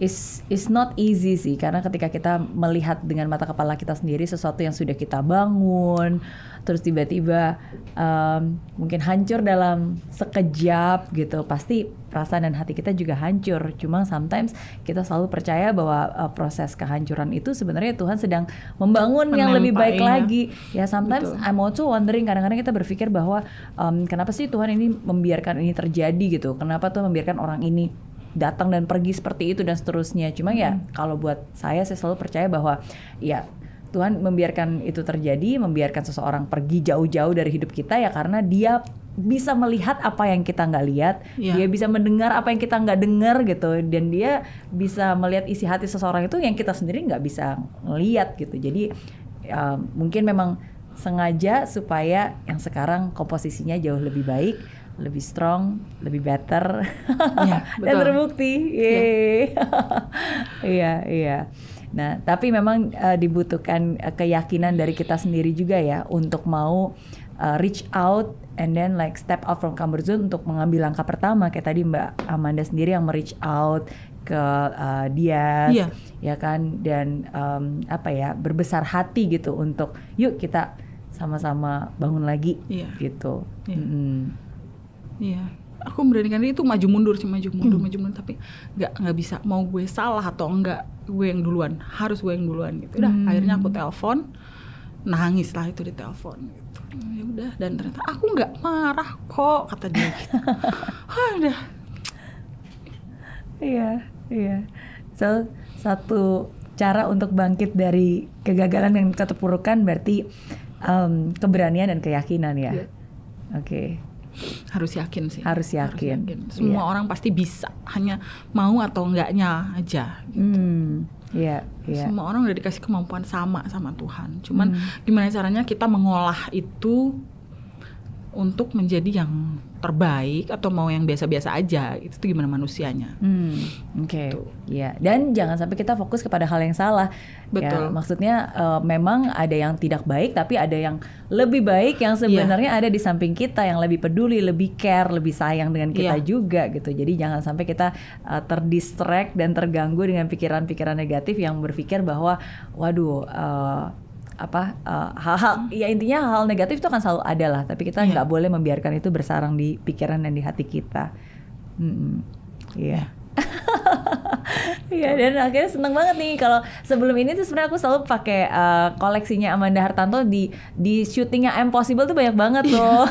Speaker 2: is is not easy sih karena ketika kita melihat dengan mata kepala kita sendiri sesuatu yang sudah kita bangun terus tiba-tiba um, mungkin hancur dalam sekejap gitu pasti perasaan dan hati kita juga hancur cuma sometimes kita selalu percaya bahwa uh, proses kehancuran itu sebenarnya Tuhan sedang membangun yang lebih baik iya. lagi ya sometimes Betul. I'm also wondering kadang-kadang kita berpikir bahwa um, kenapa sih Tuhan ini membiarkan ini terjadi gitu kenapa Tuhan membiarkan orang ini datang dan pergi seperti itu dan seterusnya. Cuma ya, hmm. ya kalau buat saya saya selalu percaya bahwa ya Tuhan membiarkan itu terjadi, membiarkan seseorang pergi jauh-jauh dari hidup kita ya karena dia bisa melihat apa yang kita nggak lihat, yeah. dia bisa mendengar apa yang kita nggak dengar gitu, dan dia bisa melihat isi hati seseorang itu yang kita sendiri nggak bisa melihat gitu. Jadi uh, mungkin memang sengaja supaya yang sekarang komposisinya jauh lebih baik, lebih strong, lebih better, ya, [laughs] dan terbukti. Iya, [laughs] iya. iya. Nah, tapi memang uh, dibutuhkan uh, keyakinan dari kita sendiri juga ya untuk mau uh, reach out and then like step out from comfort zone untuk mengambil langkah pertama kayak tadi Mbak Amanda sendiri yang reach out ke uh, dia yeah. ya kan dan um, apa ya berbesar hati gitu untuk yuk kita sama-sama bangun lagi yeah. gitu.
Speaker 1: Yeah. Mm. Yeah aku memberanikan diri itu maju mundur sih maju mundur hmm. maju mundur. Tapi nggak nggak bisa mau gue salah atau enggak gue yang duluan. Harus gue yang duluan gitu. Udah hmm. akhirnya aku telepon. Nangis lah itu di telepon gitu. Ya udah dan ternyata aku nggak marah kok kata dia gitu. [laughs] Udah.
Speaker 2: Iya iya. So satu cara untuk bangkit dari kegagalan yang keterpurukan berarti um, keberanian dan keyakinan ya? Yeah. oke. okay
Speaker 1: harus yakin sih
Speaker 2: harus yakin, harus yakin.
Speaker 1: semua yeah. orang pasti bisa hanya mau atau enggaknya aja gitu. hmm.
Speaker 2: yeah, yeah.
Speaker 1: semua orang udah dikasih kemampuan sama sama Tuhan cuman hmm. gimana caranya kita mengolah itu untuk menjadi yang terbaik atau mau yang biasa-biasa aja itu tuh gimana manusianya.
Speaker 2: Hmm, Oke. Okay. Gitu. Ya dan jangan sampai kita fokus kepada hal yang salah. Betul. Ya, maksudnya uh, memang ada yang tidak baik tapi ada yang lebih baik yang iya. sebenarnya yeah. ada di samping kita yang lebih peduli, lebih care, lebih sayang dengan kita yeah. juga gitu. Jadi jangan sampai kita uh, terdistract dan terganggu dengan pikiran-pikiran negatif yang berpikir bahwa waduh. Uh, apa uh, hal-hal ya intinya hal, negatif itu akan selalu ada lah tapi kita iya. nggak yeah. boleh membiarkan itu bersarang di pikiran dan di hati kita iya yeah. [laughs] Iya dan akhirnya seneng banget nih kalau sebelum ini tuh sebenarnya aku selalu pakai uh, koleksinya Amanda Hartanto di di syutingnya Impossible tuh banyak banget loh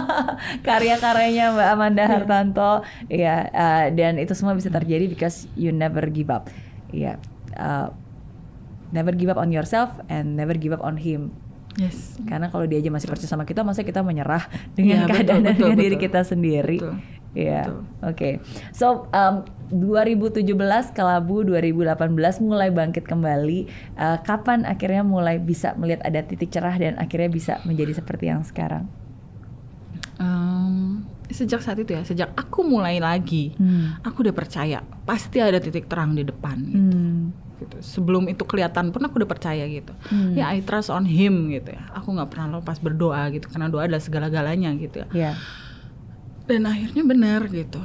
Speaker 2: [laughs] karya-karyanya Mbak Amanda yeah. Hartanto ya uh, dan itu semua bisa terjadi because you never give up ya uh, never give up on yourself and never give up on him.
Speaker 1: Yes.
Speaker 2: Karena kalau dia aja masih percaya sama kita, masa kita menyerah [laughs] dengan ya, keadaan betul, dan dengan betul, diri kita sendiri. Iya. Oke. Okay. So um, 2017 Kelabu 2018 mulai bangkit kembali. Uh, kapan akhirnya mulai bisa melihat ada titik cerah dan akhirnya bisa menjadi seperti yang sekarang?
Speaker 1: Um, sejak saat itu ya, sejak aku mulai lagi, hmm. aku udah percaya pasti ada titik terang di depan. Gitu. Hmm gitu sebelum itu kelihatan pun aku udah percaya gitu hmm. ya I trust on him gitu ya aku nggak pernah lepas berdoa gitu karena doa adalah segala-galanya gitu ya yeah. dan akhirnya benar gitu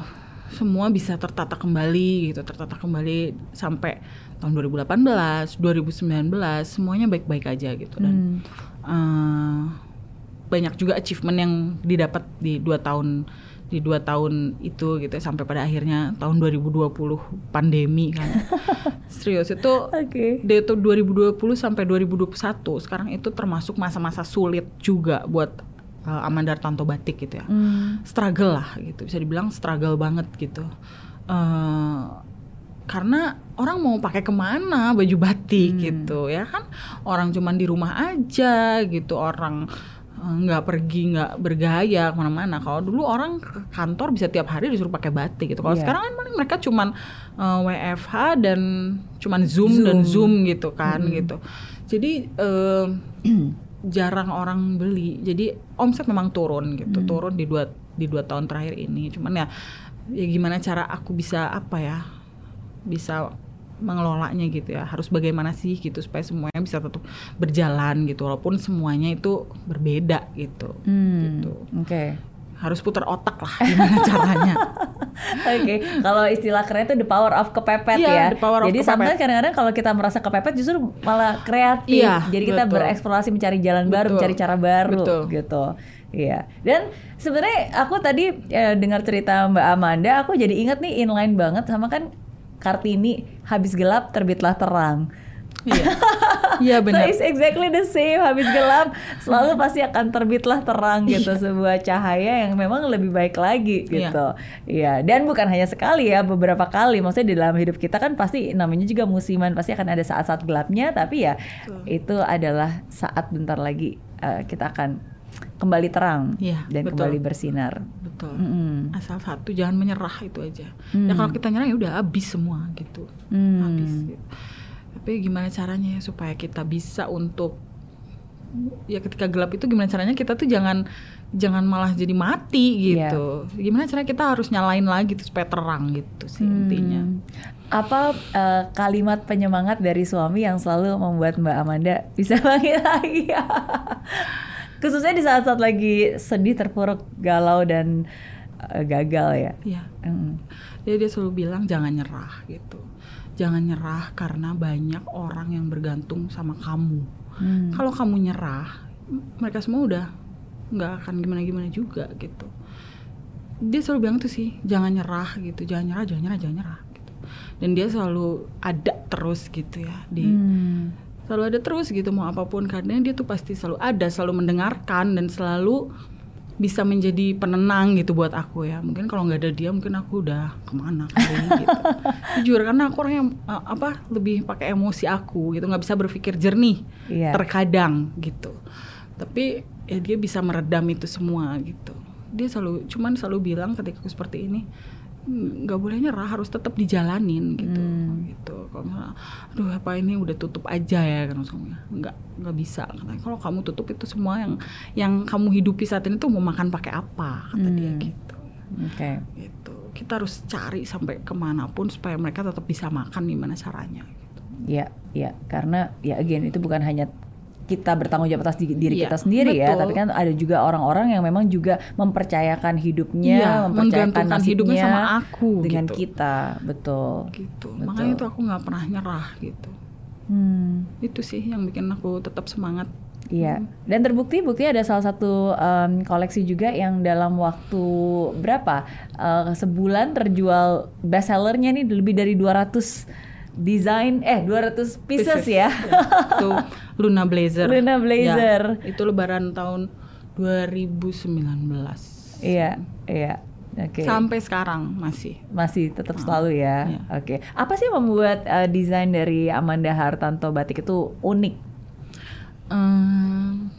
Speaker 1: semua bisa tertata kembali gitu tertata kembali sampai tahun 2018 2019 semuanya baik-baik aja gitu dan hmm. uh, banyak juga achievement yang didapat di dua tahun di dua tahun itu gitu sampai pada akhirnya tahun 2020 pandemi kan [laughs] serius itu
Speaker 2: Oke.
Speaker 1: dari itu 2020 sampai 2021 sekarang itu termasuk masa-masa sulit juga buat uh, Amanda Tanto Batik gitu ya
Speaker 2: Hmm.
Speaker 1: struggle lah gitu bisa dibilang struggle banget gitu Eh, karena orang mau pakai ke mana baju batik
Speaker 2: Hmm.
Speaker 1: gitu ya kan orang cuman di rumah aja gitu orang nggak pergi nggak bergaya ke mana-mana. Kalau dulu orang kantor bisa tiap hari disuruh pakai batik gitu. Kalau
Speaker 2: Iya.
Speaker 1: sekarang kan mereka cuman eh, WFH dan cuman zoom, dan zoom gitu kan gitu. Jadi eh, [clears throat] jarang orang beli. Jadi omset memang turun gitu. Turun di dua di dua tahun terakhir ini. Cuman ya ya gimana cara aku bisa apa ya bisa mengelolanya gitu ya harus bagaimana sih gitu supaya semuanya bisa tetap berjalan gitu walaupun semuanya itu berbeda gitu
Speaker 2: Hmm.
Speaker 1: gitu
Speaker 2: Oke.
Speaker 1: harus putar otak lah gimana caranya [laughs]
Speaker 2: Oke, kalau istilah keren itu the power of kepepet
Speaker 1: Iya,
Speaker 2: ya.
Speaker 1: the power
Speaker 2: Jadi sometimes kadang-kadang kalau kita merasa kepepet justru malah kreatif.
Speaker 1: Iya,
Speaker 2: Jadi kita
Speaker 1: betul.
Speaker 2: bereksplorasi mencari jalan baru,
Speaker 1: Betul.
Speaker 2: mencari cara baru
Speaker 1: Betul.
Speaker 2: gitu. Iya. Dan sebenarnya aku tadi eh, dengar cerita Mbak Amanda, aku jadi ingat nih inline banget sama kan Kartini habis gelap terbitlah terang.
Speaker 1: iya [laughs] iya
Speaker 2: So
Speaker 1: benar
Speaker 2: it's exactly the same. Habis gelap selalu pasti akan terbitlah terang gitu sebuah cahaya yang memang lebih baik lagi
Speaker 1: Iya.
Speaker 2: gitu. Iya. Dan bukan hanya sekali ya, beberapa kali. Maksudnya di dalam hidup kita kan pasti namanya juga musiman, pasti akan ada saat-saat gelapnya. Tapi ya itu adalah saat bentar lagi eh, kita akan kembali terang
Speaker 1: Iya,
Speaker 2: dan
Speaker 1: betul.
Speaker 2: kembali bersinar.
Speaker 1: betul
Speaker 2: Mm-mm.
Speaker 1: asal satu jangan menyerah itu aja ya kalau kita nyerah ya udah habis semua gitu
Speaker 2: Hmm.
Speaker 1: habis gitu. tapi gimana caranya ya supaya kita bisa untuk ya ketika gelap itu gimana caranya kita tuh jangan jangan malah jadi mati gitu gimana caranya kita harus nyalain lagi tuh supaya terang gitu sih
Speaker 2: Hmm.
Speaker 1: intinya
Speaker 2: Apa eh, kalimat penyemangat dari suami yang selalu membuat Mbak Amanda bisa [laughs] bangkit lagi? Khususnya di saat-saat lagi sedih, terpuruk, galau dan eh, gagal ya.
Speaker 1: ya
Speaker 2: Mm.
Speaker 1: jadi dia selalu bilang jangan nyerah gitu jangan nyerah karena banyak orang yang bergantung sama kamu
Speaker 2: Hmm.
Speaker 1: kalau kamu nyerah mereka semua udah nggak akan gimana gimana juga gitu dia selalu bilang tuh sih jangan nyerah gitu jangan nyerah jangan nyerah jangan nyerah gitu dan dia selalu ada terus gitu ya di
Speaker 2: Hmm.
Speaker 1: Selalu ada terus gitu mau apa pun. Karena dia tuh pasti selalu ada selalu mendengarkan dan selalu bisa menjadi penenang gitu buat aku ya. Mungkin kalau nggak ada dia mungkin aku udah ke mana kali gitu. [laughs] Jujur karena aku orang yang uh, apa lebih pakai emosi aku gitu. Nggak bisa berpikir jernih
Speaker 2: Iya.
Speaker 1: terkadang gitu. Tapi ya dia bisa meredam itu semua gitu. Dia selalu cuman selalu bilang ketika aku seperti ini "Hmm, nggak boleh nyerah harus tetap dijalanin gitu
Speaker 2: Hmm.
Speaker 1: gitu kalau misalnya aduh apa ini udah tutup aja ya kan suaminya nggak nggak bisa katanya kalau kamu tutup itu semua yang yang kamu hidupi saat ini tuh mau makan pakai apa kata dia
Speaker 2: Hmm.
Speaker 1: gitu
Speaker 2: Oke.
Speaker 1: gitu kita harus cari sampai ke mana pun supaya mereka tetap bisa makan gimana caranya gitu.
Speaker 2: Ya, ya, karena ya again itu bukan hanya kita bertanggung jawab atas di- diri
Speaker 1: Iya,
Speaker 2: kita sendiri ya,
Speaker 1: betul.
Speaker 2: tapi kan ada juga orang-orang yang memang juga mempercayakan hidupnya,
Speaker 1: Iya,
Speaker 2: mempercayakan
Speaker 1: menggantungkan hidupnya
Speaker 2: nasibnya
Speaker 1: sama aku
Speaker 2: dengan
Speaker 1: gitu.
Speaker 2: kita, betul.
Speaker 1: gitu
Speaker 2: Betul.
Speaker 1: makanya itu aku nggak pernah nyerah gitu
Speaker 2: Hmm.
Speaker 1: itu sih yang bikin aku tetap semangat
Speaker 2: Iya, dan terbukti bukti ada salah satu em, koleksi juga yang dalam waktu berapa Eh, sebulan terjual bestsellernya nih lebih dari 200 desain eh 200 pieces, ya.
Speaker 1: itu Luna Blazer
Speaker 2: Luna Blazer.
Speaker 1: Ya, itu lebaran tahun 2019
Speaker 2: Iya, iya. Oke.
Speaker 1: sampai sekarang masih
Speaker 2: Masih tetap selalu ya.
Speaker 1: iya.
Speaker 2: Oke. Apa sih yang membuat eh, desain dari Amanda Hartanto batik itu unik?
Speaker 1: Ehm,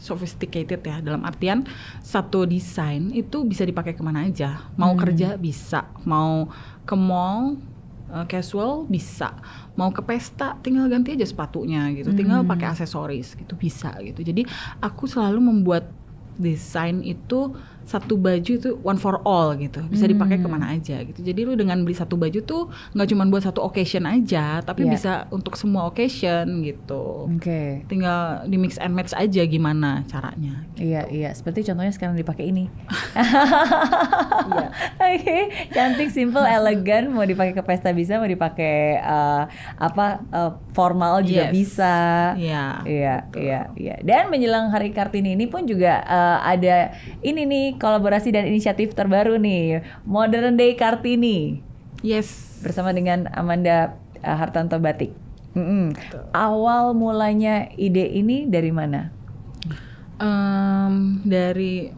Speaker 1: sophisticated ya dalam artian satu desain itu bisa dipakai ke mana aja mau kerja bisa mau ke mall eh, casual bisa. Mau ke pesta tinggal ganti aja sepatunya gitu. Tinggal pakai aksesoris gitu bisa gitu. Jadi aku selalu membuat desain itu satu baju itu one for all gitu bisa dipakai ke mana aja gitu jadi lu dengan beli satu baju tuh nggak cuma buat satu occasion aja tapi
Speaker 2: Iya.
Speaker 1: bisa untuk semua occasion gitu
Speaker 2: Oke.
Speaker 1: tinggal di mix and match aja gimana caranya.
Speaker 2: Iya, iya. Seperti contohnya sekarang dipakai ini. [laughs] Oke, cantik, simple, elegan. Mau dipakai ke pesta bisa, mau dipakai eh, apa eh, formal juga
Speaker 1: Yes.
Speaker 2: bisa.
Speaker 1: Iya.
Speaker 2: Iya, iya, iya. Dan menjelang Hari Kartini ini pun juga eh, ada ini nih kolaborasi dan inisiatif terbaru nih, Modern Day Kartini.
Speaker 1: Yes.
Speaker 2: Bersama dengan Amanda uh, Hartanto Batik. Mm-mm. Awal mulanya ide ini dari mana?
Speaker 1: Um, dari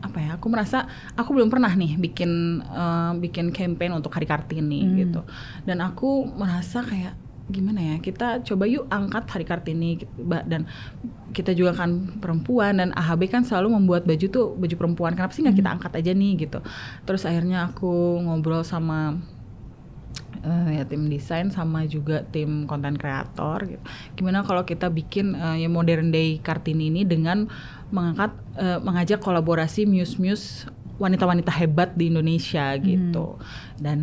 Speaker 1: apa ya? Aku merasa aku belum pernah nih bikin uh, bikin campaign untuk Hari Kartini
Speaker 2: Hmm.
Speaker 1: gitu. Dan aku merasa kayak gimana ya? Kita coba yuk angkat Hari Kartini gitu, dan kita juga kan perempuan dan AHB kan selalu membuat baju tuh baju perempuan. Kenapa sih nggak kita angkat aja nih gitu? Terus akhirnya aku ngobrol sama eh, ya tim desain sama juga tim konten kreator gitu. Gimana kalau kita bikin eh, ya modern day Kartini ini dengan mengangkat eh, mengajak kolaborasi muse-muse wanita-wanita hebat di Indonesia gitu. Dan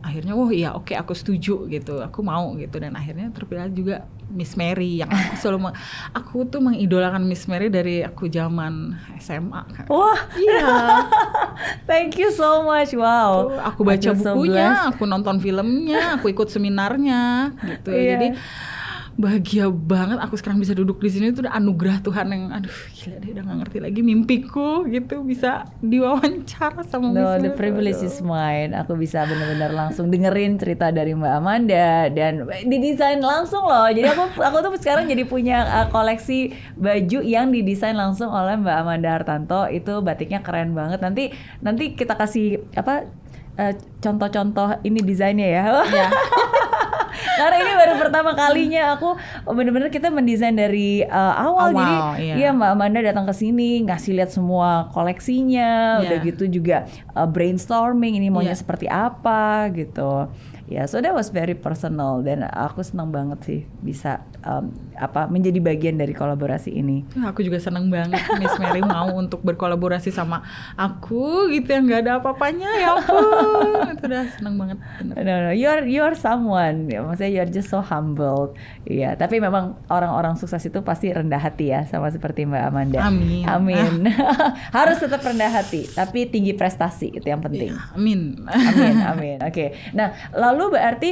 Speaker 1: akhirnya wah iya oke aku setuju gitu. Aku mau gitu dan akhirnya terpilih juga Miss Mary yang aku selalu aku tuh mengidolakan Miss Mary dari aku zaman SMA kan.
Speaker 2: Wah,
Speaker 1: Iya. [laughs]
Speaker 2: thank you so much. Wow.
Speaker 1: Tuh, aku baca
Speaker 2: so
Speaker 1: bukunya,
Speaker 2: blessed.
Speaker 1: aku nonton filmnya, aku ikut seminarnya gitu.
Speaker 2: Iya.
Speaker 1: Jadi bahagia banget aku sekarang bisa duduk di sini itu udah anugerah Tuhan yang aduh gila deh udah gak ngerti lagi mimpiku gitu bisa diwawancara sama
Speaker 2: No,
Speaker 1: Miss
Speaker 2: the privilege is mine. Aku bisa benar-benar langsung dengerin cerita dari Mbak Amanda dan didesain langsung loh. Jadi aku aku tuh sekarang jadi punya uh, koleksi baju yang didesain langsung oleh Mbak Amanda Hartanto. Itu batiknya keren banget. Nanti nanti kita kasih apa uh, contoh-contoh ini desainnya ya.
Speaker 1: Ya. [laughs]
Speaker 2: Karena ini baru pertama kalinya aku bener-bener kita mendesain dari uh, awal.
Speaker 1: Awal,
Speaker 2: Jadi
Speaker 1: iya.
Speaker 2: iya Mbak Amanda datang ke sini ngasih lihat semua koleksinya,
Speaker 1: Iya.
Speaker 2: udah gitu juga uh, brainstorming ini maunya
Speaker 1: Iya.
Speaker 2: seperti apa gitu. Ya, so that was very personal dan aku senang banget sih bisa um, apa menjadi bagian dari kolaborasi ini.
Speaker 1: Aku juga seneng banget Miss Mary mau untuk berkolaborasi sama aku gitu yang nggak ada apa-apanya ya ampun itu udah seneng banget bener.
Speaker 2: No, no, you are you are someone. Ya, maksudnya you are just so humble. Iya, tapi memang orang-orang sukses itu pasti rendah hati ya, sama seperti Mbak Amanda.
Speaker 1: Amin.
Speaker 2: Amin. [laughs] [laughs] Harus tetap rendah hati, tapi tinggi prestasi itu yang penting.
Speaker 1: Iya, amin
Speaker 2: Amin, [laughs] amin. Oke. Nah, lalu berarti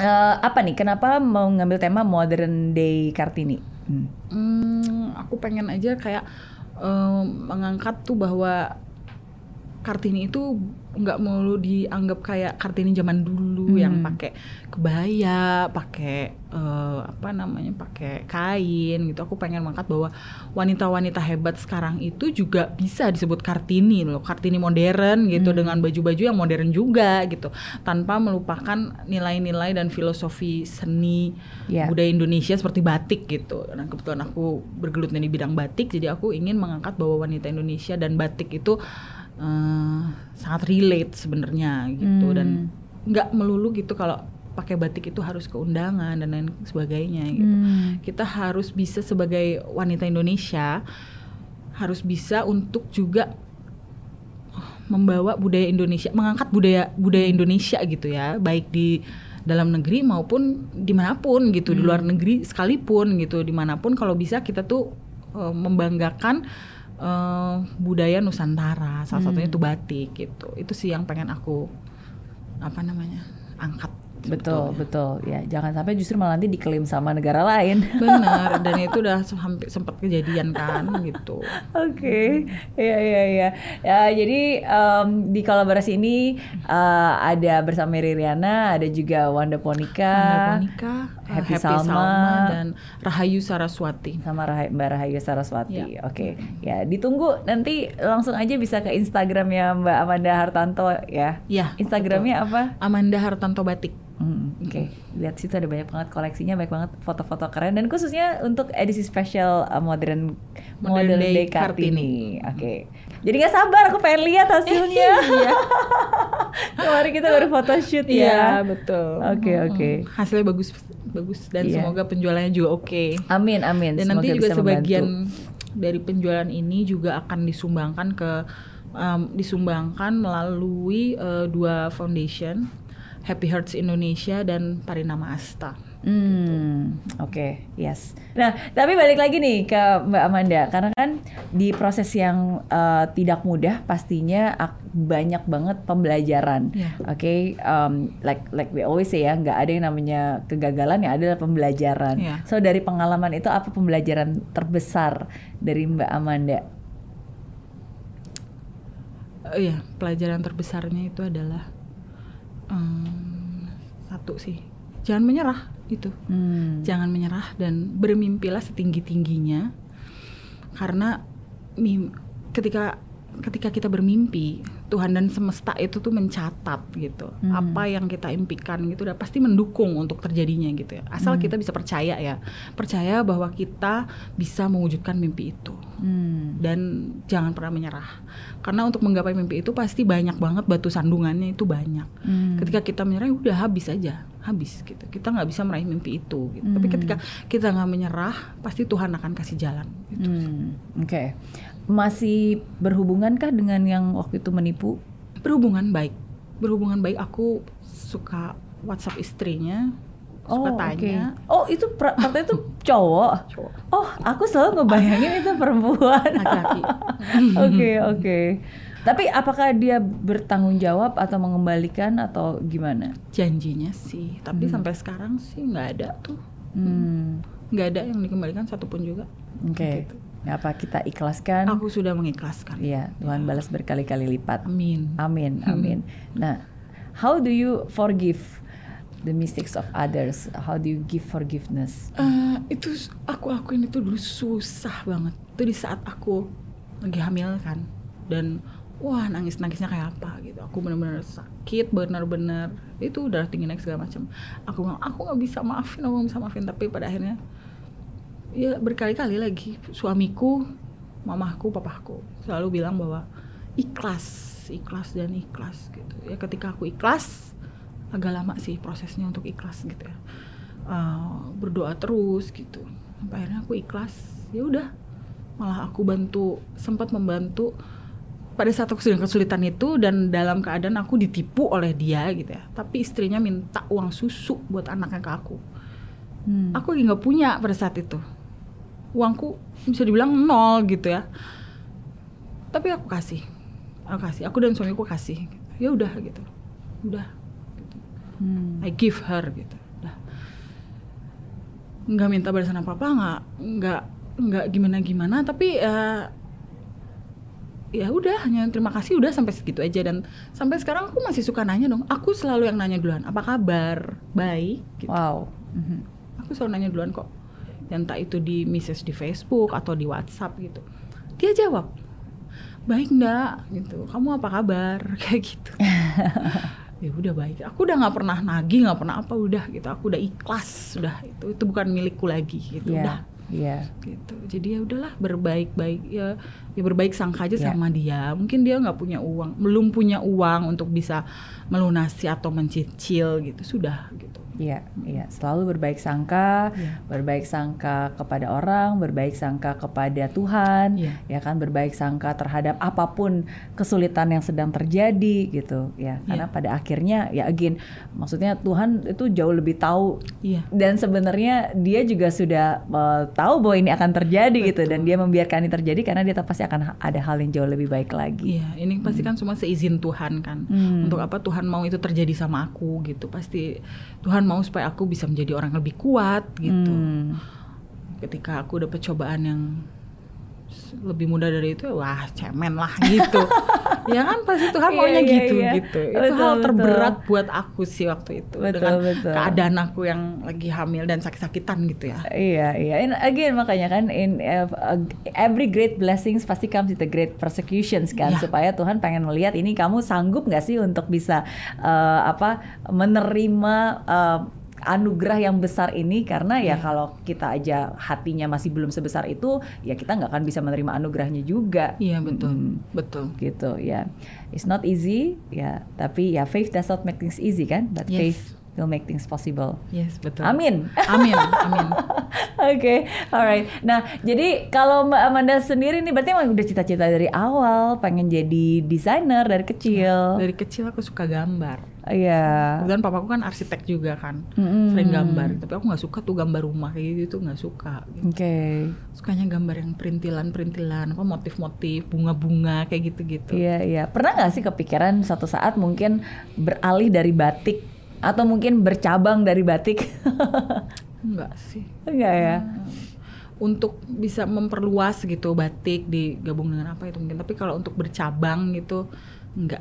Speaker 2: eh, apa nih? Kenapa mau ngambil tema Modern Day Kartini? Hmm.
Speaker 1: Hmm, aku pengen aja kayak em, mengangkat tuh bahwa Kartini itu nggak melulu dianggap kayak Kartini zaman dulu
Speaker 2: Hmm.
Speaker 1: yang pakai kebaya, pakai eh, apa namanya, pakai kain gitu. Aku pengen mengangkat bahwa wanita-wanita hebat sekarang itu juga bisa disebut Kartini loh, Kartini modern gitu
Speaker 2: Hmm.
Speaker 1: dengan baju-baju yang modern juga gitu, tanpa melupakan nilai-nilai dan filosofi seni
Speaker 2: Ya.
Speaker 1: budaya Indonesia seperti batik gitu. Dan kebetulan aku bergelutnya di bidang batik, jadi aku ingin mengangkat bahwa wanita Indonesia dan batik itu eh, sangat relate sebenarnya gitu
Speaker 2: Hmm.
Speaker 1: dan nggak melulu gitu kalau pakai batik itu harus ke undangan dan lain sebagainya gitu.
Speaker 2: Hmm.
Speaker 1: Kita harus bisa sebagai wanita Indonesia harus bisa untuk juga membawa budaya Indonesia, mengangkat budaya budaya Indonesia gitu ya, baik di dalam negeri maupun di mana pun gitu, di luar negeri sekalipun gitu, di mana pun kalau bisa kita tuh eh, membanggakan eh, budaya Nusantara, salah satunya itu batik gitu, itu sih yang pengen aku apa namanya angkat.
Speaker 2: Betul, betul. Ya, jangan sampai justru malah nanti diklaim sama negara lain. [laughs]
Speaker 1: Benar, dan itu udah hampir sempat kejadian kan gitu.
Speaker 2: Oke, iya iya iya. Ya, jadi em, di kolaborasi ini eh, ada bersama Mary Riana, ada juga Wanda Ponika,
Speaker 1: Anda Monica, eh,
Speaker 2: Happy
Speaker 1: Happy,
Speaker 2: Salma.
Speaker 1: Salma. dan Rahayu Saraswati.
Speaker 2: sama Rahai- Mbak Rahayu Saraswati.
Speaker 1: Ya.
Speaker 2: Oke, ya ditunggu nanti langsung aja bisa ke Instagramnya Mbak Amanda Hartanto ya.
Speaker 1: Ya,
Speaker 2: Instagramnya apa?
Speaker 1: betul. Amanda Hartanto Batik.
Speaker 2: Hmm, Oke, lihat situ ada banyak banget koleksinya, banyak banget foto-foto keren dan khususnya untuk edisi spesial uh, modern modern
Speaker 1: Modern
Speaker 2: day,
Speaker 1: Day
Speaker 2: Kartini. Oke, jadi nggak sabar aku pengen lihat hasilnya. [laughs]
Speaker 1: Iya.
Speaker 2: Kemarin kita baru photoshoot
Speaker 1: Iya,
Speaker 2: ya.
Speaker 1: betul.
Speaker 2: Oke,
Speaker 1: Mm-mm.
Speaker 2: oke.
Speaker 1: Hasilnya bagus bagus dan
Speaker 2: Iya.
Speaker 1: semoga penjualannya juga oke.
Speaker 2: Amin amin.
Speaker 1: Dan nanti
Speaker 2: Semoga
Speaker 1: juga
Speaker 2: bisa
Speaker 1: sebagian
Speaker 2: membantu.
Speaker 1: dari penjualan ini juga akan disumbangkan ke em, disumbangkan melalui eh, dua foundation, Happy Hearts Indonesia dan Parinama Asta.
Speaker 2: Hmm, oke, yes. Nah, tapi balik lagi nih ke Mbak Amanda, karena kan di proses yang uh, tidak mudah, pastinya ak- banyak banget pembelajaran.
Speaker 1: Iya.
Speaker 2: Oke, um, like like we always say ya, nggak ada yang namanya kegagalan, ya adalah pembelajaran.
Speaker 1: Iya.
Speaker 2: So dari pengalaman itu apa pembelajaran terbesar dari Mbak Amanda?
Speaker 1: Eh, Iya, pelajaran terbesarnya itu adalah em, satu sih, jangan menyerah itu.
Speaker 2: Hmm.
Speaker 1: Jangan menyerah dan bermimpilah setinggi tingginya, karena mim- ketika ketika kita bermimpi, Tuhan dan semesta itu tuh mencatat gitu,
Speaker 2: Hmm.
Speaker 1: apa yang kita impikan gitu, udah pasti mendukung untuk terjadinya gitu ya. Asal
Speaker 2: Hmm.
Speaker 1: kita bisa percaya ya, percaya bahwa kita bisa mewujudkan mimpi itu
Speaker 2: Hmm.
Speaker 1: dan jangan pernah menyerah karena untuk menggapai mimpi itu pasti banyak banget batu sandungannya itu banyak
Speaker 2: Hmm.
Speaker 1: ketika kita menyerah ya udah habis aja habis gitu kita nggak bisa meraih mimpi itu gitu. tapi
Speaker 2: Hmm.
Speaker 1: ketika kita nggak menyerah pasti Tuhan akan kasih jalan gitu.
Speaker 2: Hmm, Oke, masih berhubungankah dengan yang waktu itu menipu?
Speaker 1: berhubungan baik berhubungan baik aku suka WhatsApp istrinya suka
Speaker 2: oh,
Speaker 1: tanya
Speaker 2: oke. Oh, itu partai itu [laughs] cowok.
Speaker 1: cowok
Speaker 2: Oh, aku selalu ngebayangin itu perempuan.
Speaker 1: laki-laki [laughs]
Speaker 2: Oke, oke. Tapi apakah dia bertanggung jawab atau mengembalikan atau gimana?
Speaker 1: janjinya sih tapi
Speaker 2: Hmm.
Speaker 1: sampai sekarang sih nggak ada tuh
Speaker 2: Hmm,
Speaker 1: nggak ada yang dikembalikan satupun juga
Speaker 2: Oke.
Speaker 1: Gitu.
Speaker 2: Apa kita ikhlaskan?
Speaker 1: aku sudah mengikhlaskan
Speaker 2: Iya, Tuhan balas berkali-kali lipat.
Speaker 1: amin
Speaker 2: Amin,
Speaker 1: Hmm.
Speaker 2: amin. Nah, how do you forgive the mistakes of others? How do you give forgiveness?
Speaker 1: Eh, itu aku akuin itu dulu susah banget. Itu di saat aku lagi hamil kan dan wah nangis nangisnya kayak apa gitu. Aku benar-benar sakit, benar-benar itu udah tinggi naik segala macam. Aku bilang aku nggak bisa maafin, aku nggak bisa maafin. Tapi pada akhirnya ya berkali-kali lagi suamiku, mamahku, papaku selalu bilang bahwa ikhlas, ikhlas dan ikhlas gitu. Ya ketika aku ikhlas agak lama sih prosesnya untuk ikhlas gitu ya. Eh, berdoa terus gitu. Sampai akhirnya aku ikhlas. Ya udah. Malah aku bantu sempat membantu pada saat aku sedang kesulitan itu dan dalam keadaan aku ditipu oleh dia gitu ya. Tapi istrinya minta uang susu buat anaknya ke aku.
Speaker 2: Hmm.
Speaker 1: Aku lagi nggak punya pada saat itu. Uangku bisa dibilang nol gitu ya. Tapi aku kasih. Aku kasih. Aku dan suamiku kasih. Ya udah gitu. Udah. Gitu.
Speaker 2: Hmm.
Speaker 1: I give her gitu. Udah. Nggak minta balasan apa apa, nggak nggak nggak gimana gimana. Tapi eh, ya udah hanya terima kasih udah sampai segitu aja dan sampai sekarang aku masih suka nanya dong. Aku selalu yang nanya duluan. Apa kabar? Baik. Gitu.
Speaker 2: Wow. Mhm.
Speaker 1: Aku selalu nanya duluan kok. Dan entah itu di message di Facebook atau di WhatsApp gitu. Dia jawab, baik ndak gitu. Kamu apa kabar? [laughs] Kayak gitu. [laughs] ya udah baik. Aku udah nggak pernah nagih, nggak pernah apa udah gitu. Aku udah ikhlas, sudah itu itu bukan milikku lagi gitu.
Speaker 2: Iya.
Speaker 1: Udah
Speaker 2: Iya.
Speaker 1: gitu. Jadi ya udahlah berbaik-baik ya ya berbaik sangka aja
Speaker 2: Iya.
Speaker 1: sama dia. Mungkin dia nggak punya uang, belum punya uang untuk bisa melunasi atau mencicil gitu. Sudah gitu.
Speaker 2: Iya, iya. Selalu berbaik sangka,
Speaker 1: Iya.
Speaker 2: berbaik sangka kepada orang, berbaik sangka kepada Tuhan,
Speaker 1: Iya.
Speaker 2: ya kan, berbaik sangka terhadap apa pun kesulitan yang sedang terjadi gitu, ya. Karena
Speaker 1: Iya.
Speaker 2: pada akhirnya, ya again, maksudnya Tuhan itu jauh lebih tahu
Speaker 1: Iya.
Speaker 2: dan sebenarnya dia juga sudah eh, tahu bahwa ini akan terjadi gitu dan dia membiarkan ini terjadi karena dia pasti akan ada hal yang jauh lebih baik lagi.
Speaker 1: Iya, ini pasti kan semua seizin Tuhan kan.
Speaker 2: Hmm.
Speaker 1: Untuk apa Tuhan mau itu terjadi sama aku gitu. Pasti Tuhan mau supaya aku bisa menjadi orang lebih kuat gitu.
Speaker 2: Hmm.
Speaker 1: Ketika aku dapet cobaan yang lebih mudah dari itu, wah cemen lah [laughs] gitu. ya kan pasti Tuhan
Speaker 2: Iya,
Speaker 1: maunya
Speaker 2: iya,
Speaker 1: gitu
Speaker 2: iya.
Speaker 1: gitu. Itu
Speaker 2: Betul,
Speaker 1: hal
Speaker 2: betul.
Speaker 1: terberat buat aku sih waktu itu
Speaker 2: Betul,
Speaker 1: dengan
Speaker 2: betul.
Speaker 1: keadaan aku yang lagi hamil dan sakit-sakitan gitu ya.
Speaker 2: Iya, iya. And again makanya kan in uh, every great blessings pasti comes with a great persecutions kan
Speaker 1: Iya.
Speaker 2: supaya Tuhan pengen melihat ini kamu sanggup nggak sih untuk bisa uh, apa menerima uh, anugerah yang besar ini karena ya
Speaker 1: Iya.
Speaker 2: kalau kita aja hatinya masih belum sebesar itu ya kita nggak akan bisa menerima anugerahnya juga
Speaker 1: Iya betul,
Speaker 2: Mm,
Speaker 1: betul.
Speaker 2: gitu ya it's not easy ya tapi ya faith does not make things easy kan but
Speaker 1: Yes.
Speaker 2: faith will make things possible
Speaker 1: Yes betul.
Speaker 2: amin
Speaker 1: Amin, [laughs] amin.
Speaker 2: Oke, alright. Nah, jadi kalau Mbak Amanda sendiri nih berarti emang udah cita-cita dari awal pengen jadi desainer dari kecil.
Speaker 1: Dari kecil aku suka gambar.
Speaker 2: Iya.
Speaker 1: Kebetulan papaku kan arsitek juga kan,
Speaker 2: Mm-mm.
Speaker 1: sering gambar. Tapi aku nggak suka tuh gambar rumah kayak gitu, nggak suka.
Speaker 2: Oke.
Speaker 1: Sukanya gambar yang perintilan-perintilan, apa motif-motif, bunga-bunga kayak gitu-gitu.
Speaker 2: Iya, iya. Pernah nggak sih kepikiran satu saat mungkin beralih dari batik atau mungkin bercabang dari batik? [laughs]
Speaker 1: Enggak sih.
Speaker 2: Enggak ya.
Speaker 1: untuk bisa memperluas gitu batik digabung dengan apa itu mungkin tapi kalau untuk bercabang gitu enggak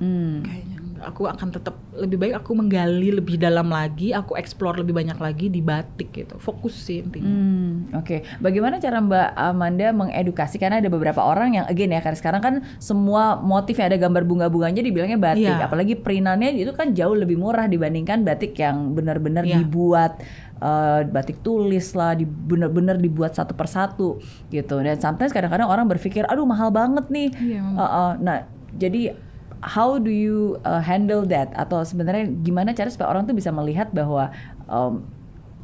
Speaker 2: Hmm.
Speaker 1: kayaknya. Aku akan tetap lebih baik aku menggali lebih dalam lagi aku explore lebih banyak lagi di batik gitu fokus sih intinya
Speaker 2: Hmm, Oke, bagaimana cara Mbak Amanda mengedukasi? Karena ada beberapa orang yang, again ya, karena sekarang kan semua motif yang ada gambar bunga-bunganya dibilangnya batik.
Speaker 1: Iya.
Speaker 2: Apalagi perinannya itu kan jauh lebih murah dibandingkan batik yang benar-benar
Speaker 1: Iya.
Speaker 2: dibuat eh, batik tulis lah, di benar-benar dibuat satu persatu gitu. Dan sometimes kadang-kadang orang berpikir, aduh mahal banget nih.
Speaker 1: Iya.
Speaker 2: Uh, uh, nah, jadi how do you uh, handle that? Atau sebenarnya gimana cara supaya orang tuh bisa melihat bahwa um,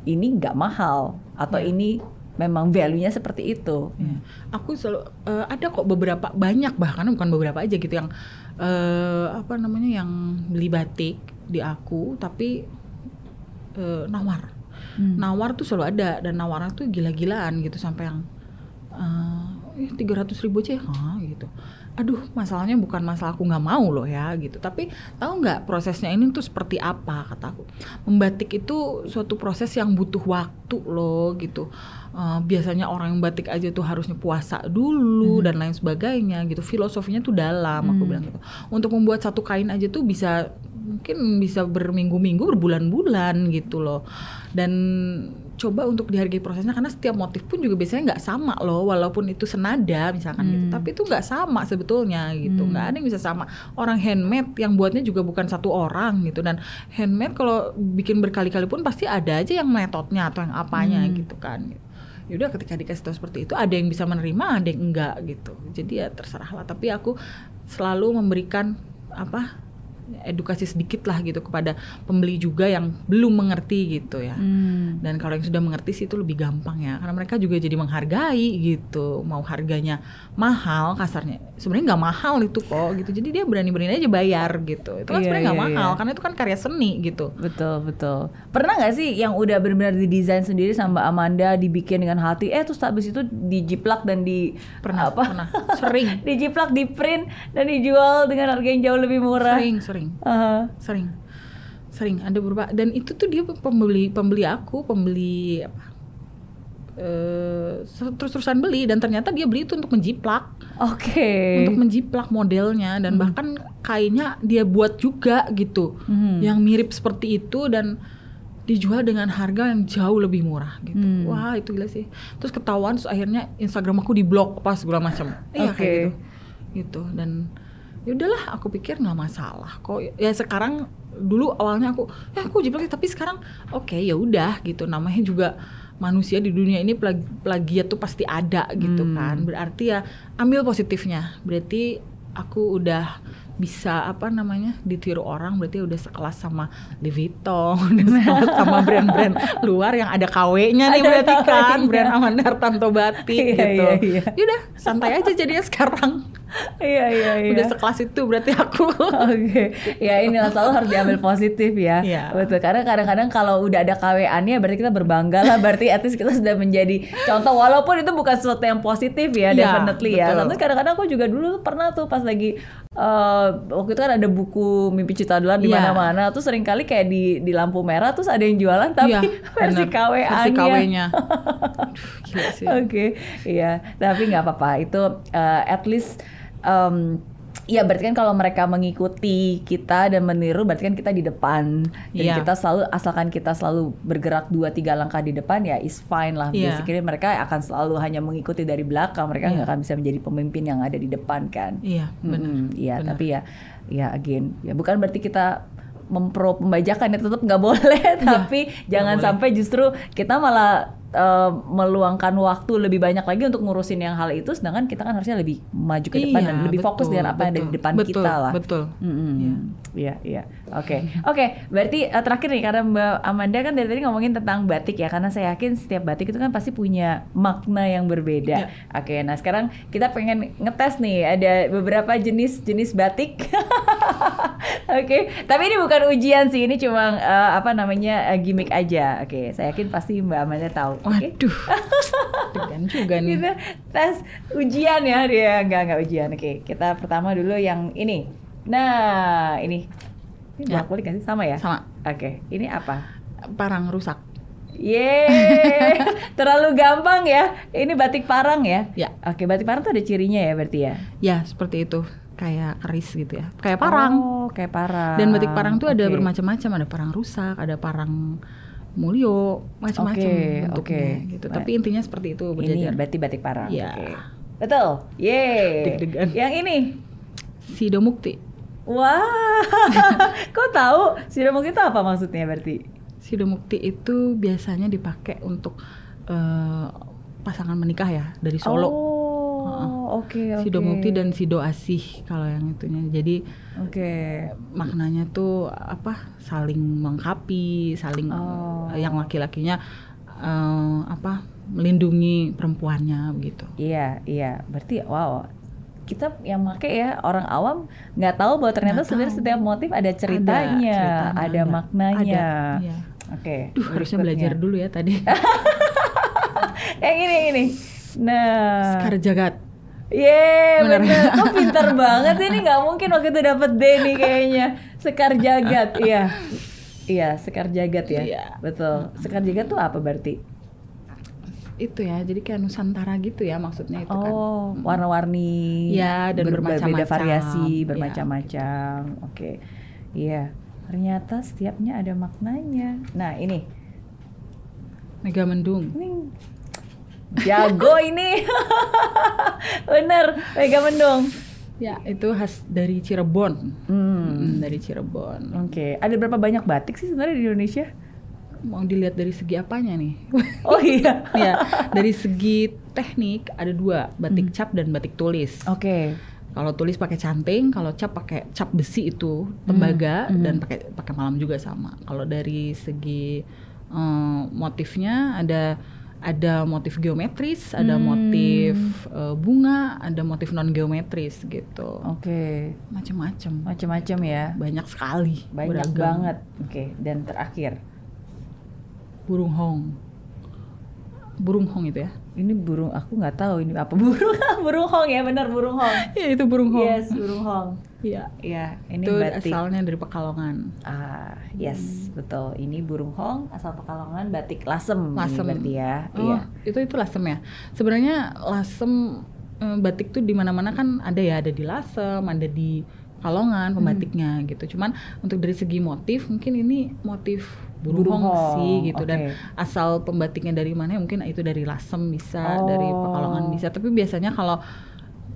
Speaker 2: ini nggak mahal atau
Speaker 1: Iya.
Speaker 2: ini memang value-nya seperti itu?
Speaker 1: Ya. Aku selalu eh, ada kok beberapa banyak bahkan bukan beberapa aja gitu yang eh, apa namanya yang beli batik di aku tapi eh, nawar.
Speaker 2: Hmm.
Speaker 1: Nawar tuh selalu ada dan nawarnya tuh gila-gilaan gitu sampai yang eh tiga ratus ribu aja ya gitu. Aduh masalahnya bukan masalah aku nggak mau loh ya gitu. Tapi tahu nggak prosesnya ini tuh seperti apa kataku. Membatik itu suatu proses yang butuh waktu loh gitu. Eh, biasanya orang yang batik aja tuh harusnya puasa dulu dan lain sebagainya gitu. Filosofinya tuh dalam aku
Speaker 2: Hmm.
Speaker 1: bilang gitu. Untuk membuat satu kain aja tuh bisa mungkin bisa berminggu-minggu, berbulan-bulan gitu loh. Dan coba untuk dihargai prosesnya karena setiap motif pun juga biasanya nggak sama loh, walaupun itu senada misalkan gitu.
Speaker 2: Hmm.
Speaker 1: Tapi itu nggak sama sebetulnya gitu.
Speaker 2: Hmm.
Speaker 1: nggak ada yang bisa sama. Orang handmade yang buatnya juga bukan satu orang gitu. Dan handmade kalau bikin berkali-kali pun pasti ada aja yang metodenya atau yang apanya
Speaker 2: Hmm.
Speaker 1: gitu kan. Yaudah ketika dikasih tahu seperti itu ada yang bisa menerima, ada yang enggak gitu. Jadi ya terserah lah. Tapi aku selalu memberikan apa edukasi sedikit lah gitu kepada pembeli juga yang belum mengerti gitu ya.
Speaker 2: Hmm.
Speaker 1: Dan kalau yang sudah mengerti sih itu lebih gampang ya, karena mereka juga jadi menghargai gitu. Mau harganya mahal kasarnya, sebenarnya nggak mahal itu kok gitu. Jadi dia berani-berani aja bayar gitu. Itu kan
Speaker 2: Iya,
Speaker 1: sebenarnya nggak
Speaker 2: iya,
Speaker 1: mahal,
Speaker 2: iya.
Speaker 1: karena itu kan karya seni gitu.
Speaker 2: Betul betul. Pernah nggak sih yang udah benar-benar didesain sendiri sama Mbak Amanda, dibikin dengan hati, eh terus habis itu dijiplak dan di
Speaker 1: Pernah,
Speaker 2: apa?
Speaker 1: pernah, sering, [laughs]
Speaker 2: dijiplak, di print dan dijual dengan harga yang jauh lebih murah.
Speaker 1: sering, sering,
Speaker 2: Aha.
Speaker 1: sering, sering. Ada beberapa dan itu tuh dia pembeli pembeli aku, pembeli apa? eh, terus-terusan beli dan ternyata dia beli itu untuk menjiplak.
Speaker 2: Oke.
Speaker 1: untuk menjiplak modelnya dan
Speaker 2: Hmm.
Speaker 1: bahkan kainnya dia buat juga gitu
Speaker 2: Hmm.
Speaker 1: yang mirip seperti itu dan dijual dengan harga yang jauh lebih murah gitu
Speaker 2: Hmm.
Speaker 1: wah itu gila sih terus ketahuan terus akhirnya Instagram aku diblok pas segala macam iya
Speaker 2: Oke.
Speaker 1: kayak gitu gitu dan ya udahlah aku pikir nggak masalah kok. Ya sekarang dulu awalnya aku ya aku jiplak tapi sekarang oke ya udah gitu. Namanya juga manusia di dunia ini plag- plagiat tuh pasti ada gitu
Speaker 2: Hmm.
Speaker 1: kan. Berarti ya ambil positifnya. Berarti aku udah bisa apa namanya ditiru orang berarti udah sekelas sama Louis Vuitton [laughs] udah sekelas sama brand-brand luar yang ada KW-nya nih
Speaker 2: Ada
Speaker 1: berarti kan. Brand Amanda Hartanto Batik
Speaker 2: Iya,
Speaker 1: gitu.
Speaker 2: iya, iya.
Speaker 1: Yaudah santai aja jadinya sekarang
Speaker 2: Iya iya iya.
Speaker 1: udah sekelas itu berarti aku
Speaker 2: Oke, ya inilah selalu harus diambil positif ya.
Speaker 1: Iya.
Speaker 2: Betul, karena kadang-kadang kalau udah ada KWA-nya berarti kita berbangga lah, berarti at least kita sudah menjadi contoh walaupun itu bukan sesuatu yang positif ya,
Speaker 1: Iya,
Speaker 2: definitely ya.
Speaker 1: betul.
Speaker 2: Tapi kadang-kadang aku juga dulu pernah tuh pas lagi eh, waktu itu kan ada buku Mimpi Cita Dolar di
Speaker 1: Iya.
Speaker 2: mana-mana, tuh sering kali kayak di di lampu merah terus ada yang jualan tapi
Speaker 1: Iya, [laughs]
Speaker 2: versi. KWA-nya.
Speaker 1: versi KW-nya [laughs]
Speaker 2: Oke, iya. Tapi nggak apa-apa. Itu uh, at least, um, ya berarti kan kalau mereka mengikuti kita dan meniru, berarti kan kita di depan. Dan
Speaker 1: Iya.
Speaker 2: kita selalu, asalkan kita selalu bergerak dua tiga langkah di depan, ya is fine lah.
Speaker 1: Iya.
Speaker 2: Basically mereka akan selalu hanya mengikuti dari belakang. Mereka
Speaker 1: Iya.
Speaker 2: nggak akan bisa menjadi pemimpin yang ada di depan kan.
Speaker 1: iya benar
Speaker 2: Mm-mm, Iya, tapi ya, ya again, ya bukan berarti kita mempro pembajakan ya tetap nggak boleh, [laughs] tapi jangan
Speaker 1: boleh.
Speaker 2: sampai justru kita malah eh, meluangkan waktu lebih banyak lagi untuk ngurusin yang hal itu, sedangkan kita kan harusnya lebih maju ke depan
Speaker 1: Iya,
Speaker 2: dan lebih fokus
Speaker 1: betul,
Speaker 2: dengan apa yang ada di depan
Speaker 1: betul,
Speaker 2: kita lah.
Speaker 1: betul
Speaker 2: Mm-mm.
Speaker 1: Iya.
Speaker 2: Iya, iya. Oke, oke. Berarti eh, terakhir nih karena Mbak Amanda kan dari tadi ngomongin tentang batik ya, karena saya yakin setiap batik itu kan pasti punya makna yang berbeda.
Speaker 1: Iya.
Speaker 2: Oke, nah sekarang kita pengen ngetes nih, ada beberapa jenis-jenis batik. [laughs] Oke, tapi ini bukan ujian sih, ini cuma eh, apa namanya eh, gimmick aja. Oke, saya yakin pasti Mbak Amanda tahu.
Speaker 1: Waduh [laughs] degan juga nih
Speaker 2: Kita tes ujian ya dia enggak enggak ujian. Oke, kita pertama dulu yang ini. Nah, ini. Ini
Speaker 1: Ya.
Speaker 2: bolak balik nggak sih sama ya?
Speaker 1: sama
Speaker 2: Oke, ini apa?
Speaker 1: parang rusak
Speaker 2: Yeay, [laughs] terlalu gampang ya. Ini batik parang ya?
Speaker 1: Ya.
Speaker 2: Oke, batik parang tuh ada cirinya ya berarti ya?
Speaker 1: Ya, seperti itu. Kayak keris gitu ya. Kayak parang.
Speaker 2: Oh, kayak parang.
Speaker 1: Dan batik parang tuh ada
Speaker 2: Oke.
Speaker 1: bermacam-macam, ada parang rusak, ada parang mulyo, macam-macam
Speaker 2: Oke,
Speaker 1: bentuknya
Speaker 2: oke.
Speaker 1: gitu. Tapi intinya seperti itu
Speaker 2: Ini
Speaker 1: berjajar.
Speaker 2: berarti batik parang.
Speaker 1: Iya.
Speaker 2: Oke. Betul. Yeay. Yang ini.
Speaker 1: Sido Mukti.
Speaker 2: Wah. [laughs] Kok tahu? Sidomukti itu apa maksudnya berarti?
Speaker 1: Sido Mukti itu biasanya dipakai untuk eh, pasangan menikah ya dari Solo.
Speaker 2: Oh, oke oke.
Speaker 1: Sido Mukti dan Sido Asih kalau yang itunya. Jadi
Speaker 2: Oke.
Speaker 1: maknanya tuh apa? Saling melengkapi, saling
Speaker 2: Oh.
Speaker 1: yang laki-lakinya eh, apa? melindungi perempuannya begitu.
Speaker 2: Iya, iya. Berarti wow. Kita yang make ya orang awam nggak tahu bahwa ternyata sebenarnya setiap motif ada ceritanya,
Speaker 1: ceritanya,
Speaker 2: ada, maknanya.
Speaker 1: Ada, iya.
Speaker 2: Oke.
Speaker 1: Duh, harusnya belajar dulu ya tadi. [laughs]
Speaker 2: Yang ini yang ini. Nah.
Speaker 1: Sekar Jagat.
Speaker 2: Yeay,
Speaker 1: Bener.
Speaker 2: bener. [laughs] Kok pintar banget ini nggak mungkin waktu itu dapet D nih kayaknya. Sekar Jagat, [laughs] iya. Iya, Sekar Jagat ya.
Speaker 1: Iya.
Speaker 2: Betul. Sekar Jagat tuh apa berarti?
Speaker 1: Itu ya, jadi kayak Nusantara gitu ya maksudnya itu kan.
Speaker 2: Oh, warna-warni.
Speaker 1: Iya, dan
Speaker 2: ber-
Speaker 1: bermacam-macam.
Speaker 2: Beda variasi,
Speaker 1: Iya,
Speaker 2: bermacam-macam. Oke. Iya. Ternyata setiapnya ada maknanya. Nah, ini.
Speaker 1: Mega Mendung.
Speaker 2: Ini jago ini. [laughs] Bener, Mega Mendung.
Speaker 1: Ya, itu khas dari Cirebon.
Speaker 2: Hmm.
Speaker 1: Hmm, dari Cirebon.
Speaker 2: Oke, ada berapa banyak batik sih sebenarnya di Indonesia?
Speaker 1: Mau dilihat dari segi apanya nih? [laughs]
Speaker 2: Oh iya. [laughs]
Speaker 1: ya, dari segi teknik ada dua,
Speaker 2: Hmm.
Speaker 1: batik cap dan batik tulis.
Speaker 2: Oke.
Speaker 1: Kalau tulis pakai canting, kalau cap pakai cap besi itu tembaga
Speaker 2: Hmm,
Speaker 1: dan pakai pakai malam juga sama. Kalau dari segi eh, motifnya ada ada motif geometris, ada
Speaker 2: Hmm.
Speaker 1: motif eh, bunga, ada motif non geometris gitu.
Speaker 2: Oke.
Speaker 1: Macam-macam.
Speaker 2: Macam-macam ya.
Speaker 1: Banyak sekali.
Speaker 2: Banyak
Speaker 1: beragam.
Speaker 2: banget. Oke, dan terakhir.
Speaker 1: Burung hong. Burung hong itu ya?
Speaker 2: Ini burung aku nggak tahu ini apa [laughs] burung. burung hong ya, benar burung hong.
Speaker 1: Ya itu burung hong.
Speaker 2: Yes, burung hong.
Speaker 1: Iya.
Speaker 2: Iya, ini
Speaker 1: itu
Speaker 2: batik.
Speaker 1: asalnya dari Pekalongan.
Speaker 2: Ah, yes, betul. Ini burung hong asal Pekalongan batik lasem,
Speaker 1: Lasem.
Speaker 2: berarti ya.
Speaker 1: Oh,
Speaker 2: Iya.
Speaker 1: itu itu lasem ya. Sebenarnya lasem eh, batik tuh di mana-mana kan ada ya, ada di lasem, ada di Kalongan
Speaker 2: Hmm.
Speaker 1: pembatiknya gitu. Cuman untuk dari segi motif mungkin ini motif burung,
Speaker 2: Burung
Speaker 1: hong sih gitu dan
Speaker 2: oke.
Speaker 1: asal pembatiknya dari mana ya mungkin itu dari lasem bisa,
Speaker 2: Oh.
Speaker 1: dari Pekalongan bisa. Tapi biasanya kalau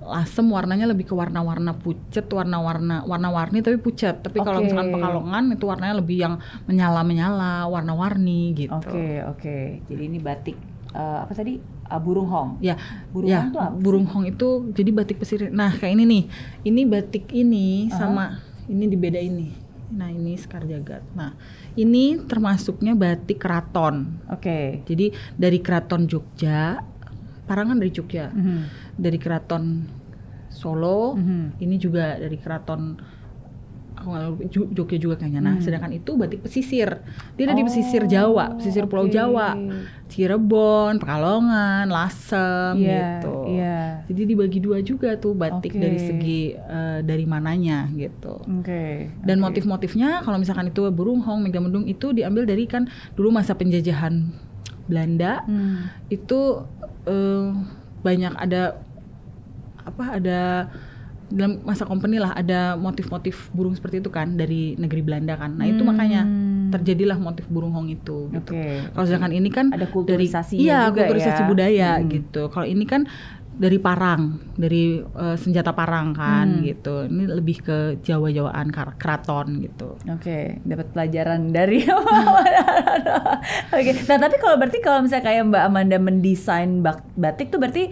Speaker 1: lasem warnanya lebih ke warna-warna pucet, warna-warna warna-warni tapi pucat. Tapi kalau
Speaker 2: Oke.
Speaker 1: misalkan Pekalongan itu warnanya lebih yang menyala-menyala, warna-warni gitu.
Speaker 2: Oke, oke. Jadi ini batik eh, apa tadi? Ah, burung hong.
Speaker 1: Ya,
Speaker 2: Burung
Speaker 1: ya,
Speaker 2: hong tuh apa
Speaker 1: burung hong itu jadi batik pesisir. Nah, kayak ini nih. Ini batik ini sama ini dibeda ini. Nah, ini Sekar Jagat. Nah, ini termasuknya batik keraton.
Speaker 2: Oke.
Speaker 1: Jadi dari keraton Jogja, parangan dari Jogja.
Speaker 2: Mhm.
Speaker 1: Dari keraton Solo,
Speaker 2: Mhm.
Speaker 1: ini juga dari keraton Jogja juga kayaknya. Nah,
Speaker 2: Hmm.
Speaker 1: sedangkan itu batik pesisir. Dia ada di
Speaker 2: Oh,
Speaker 1: pesisir Jawa, pesisir Pulau
Speaker 2: oke.
Speaker 1: Jawa. Cirebon, Pekalongan, Lasem
Speaker 2: Iya,
Speaker 1: gitu.
Speaker 2: Iya.
Speaker 1: Jadi dibagi dua juga tuh batik
Speaker 2: Oke.
Speaker 1: dari segi eh, dari mananya gitu.
Speaker 2: Oke.
Speaker 1: Dan
Speaker 2: oke.
Speaker 1: motif-motifnya kalau misalkan itu burung hong, megamendung itu diambil dari kan dulu masa penjajahan Belanda
Speaker 2: Hmm.
Speaker 1: itu eh, banyak ada apa ada dalam masa company lah ada motif-motif burung seperti itu kan dari negeri Belanda kan. Nah, itu
Speaker 2: Hmm.
Speaker 1: makanya terjadilah motif burung hong itu gitu. Kalau sedangkan ini kan
Speaker 2: Ada
Speaker 1: dari
Speaker 2: kulturisasinya
Speaker 1: iya,
Speaker 2: juga
Speaker 1: kulturisasi
Speaker 2: ya.
Speaker 1: budaya
Speaker 2: Hmm.
Speaker 1: gitu. Kalau ini kan dari parang, dari eh, senjata parang kan
Speaker 2: Hmm.
Speaker 1: gitu. Ini lebih ke Jawa-Jawaan keraton gitu.
Speaker 2: Oke, dapat pelajaran dari [laughs] Oke. Nah, tapi kalau berarti kalau misalnya kayak Mbak Amanda mendesain batik tuh berarti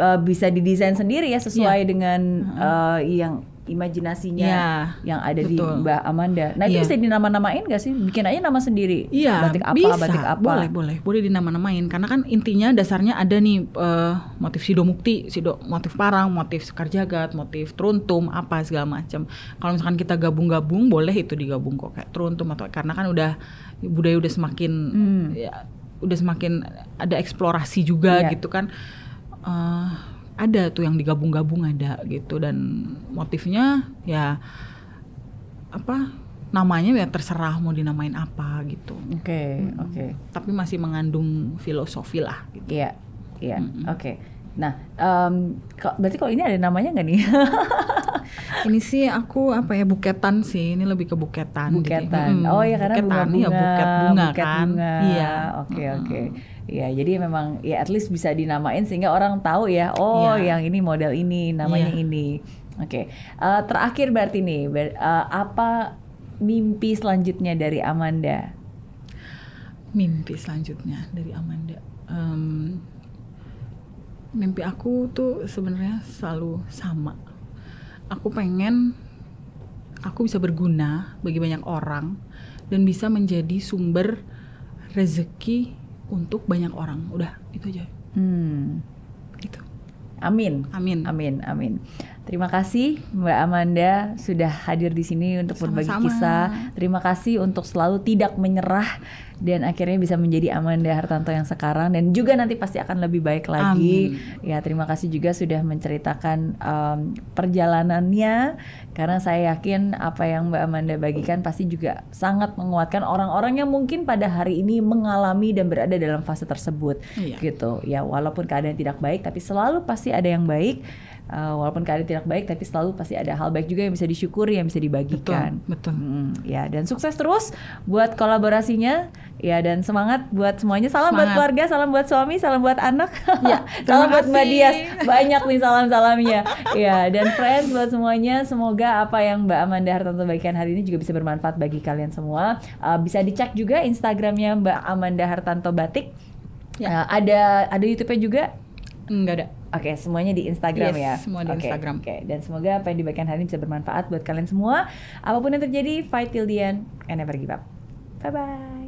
Speaker 2: uh, bisa didesain sendiri ya sesuai dengan uh, yang imajinasinya
Speaker 1: Iya,
Speaker 2: yang ada di
Speaker 1: betul.
Speaker 2: Mbak Amanda. Nah, itu
Speaker 1: Iya.
Speaker 2: bisa dinama-namain gak sih? Bikin aja nama sendiri.
Speaker 1: Iya,
Speaker 2: batik apa,
Speaker 1: bisa.
Speaker 2: batik apa.
Speaker 1: Boleh, boleh, boleh dinama-namain. Karena kan intinya dasarnya ada nih eh, motif sido mukti, sido motif parang, motif sekar jagat, motif truntum, apa segala macam. Kalau misalkan kita gabung-gabung, boleh itu digabung kok kayak truntum atau karena kan udah budaya udah semakin
Speaker 2: Hmm.
Speaker 1: ya, udah semakin ada eksplorasi juga
Speaker 2: Iya.
Speaker 1: gitu kan. Eh, ada tuh yang digabung-gabung ada gitu dan motifnya ya apa namanya ya terserah mau dinamain apa gitu.
Speaker 2: Oke, oke.
Speaker 1: Tapi masih mengandung filosofi lah gitu.
Speaker 2: Iya, iya.
Speaker 1: Mm-mm.
Speaker 2: Oke. Nah, em, kok- berarti kalau ini ada namanya nggak nih? [laughs]
Speaker 1: Ini sih aku apa ya buketan sih. Ini lebih ke buketan. jadi,
Speaker 2: buketan.
Speaker 1: mm,
Speaker 2: oh ya karena
Speaker 1: buketan, iya, buket bunga
Speaker 2: buket
Speaker 1: kan.
Speaker 2: bunga.
Speaker 1: Iya.
Speaker 2: Oke,
Speaker 1: Mm-mm.
Speaker 2: oke. Iya, jadi memang ya at least bisa dinamain sehingga orang tahu ya, oh
Speaker 1: Iya.
Speaker 2: yang ini model ini, namanya
Speaker 1: Iya.
Speaker 2: ini. Oke. Eh, terakhir berarti nih, ber- eh, apa mimpi selanjutnya dari Amanda?
Speaker 1: Mimpi selanjutnya dari Amanda. Em, mimpi aku tuh sebenarnya selalu sama. Aku pengen aku bisa berguna bagi banyak orang dan bisa menjadi sumber rezeki untuk banyak orang. Udah, itu aja.
Speaker 2: Hmm.
Speaker 1: Gitu.
Speaker 2: Amin.
Speaker 1: Amin.
Speaker 2: Amin, amin. Terima kasih Mbak Amanda sudah hadir di sini untuk berbagi
Speaker 1: Sama-sama.
Speaker 2: kisah. Terima kasih untuk selalu tidak menyerah dan akhirnya bisa menjadi Amanda Hartanto yang sekarang. Dan juga nanti pasti akan lebih baik lagi. Ya, terima kasih juga sudah menceritakan em, perjalanannya. Karena saya yakin apa yang Mbak Amanda bagikan pasti juga sangat menguatkan orang-orang yang mungkin pada hari ini mengalami dan berada dalam fase tersebut.
Speaker 1: Iya.
Speaker 2: gitu. Ya walaupun keadaan tidak baik tapi selalu pasti ada yang baik Uh, walaupun keadaan tidak baik tapi selalu pasti ada hal baik juga yang bisa disyukuri yang bisa dibagikan
Speaker 1: Betul, betul.
Speaker 2: Mm, ya dan sukses terus buat kolaborasinya ya dan semangat buat semuanya salam buat
Speaker 1: Semangat.
Speaker 2: keluarga salam buat suami salam buat anak
Speaker 1: Ya, [laughs]
Speaker 2: salam buat Mbak. Dias banyak nih [laughs] salam salamnya ya dan friends buat semuanya semoga apa yang Mbak Amanda Hartanto bagikan hari ini juga bisa bermanfaat bagi kalian semua Uh, bisa dicek juga Instagramnya Mbak Amanda Hartanto Batik Uh,
Speaker 1: Ya.
Speaker 2: ada ada YouTube-nya juga
Speaker 1: Enggak ada.
Speaker 2: Oke, semuanya di Instagram
Speaker 1: Yes,
Speaker 2: ya.
Speaker 1: semua di
Speaker 2: Oke,
Speaker 1: Instagram.
Speaker 2: Oke, dan semoga apa yang dibagikan hari ini bisa bermanfaat buat kalian semua. Apa pun yang terjadi, fight till the end and never give up. Bye bye.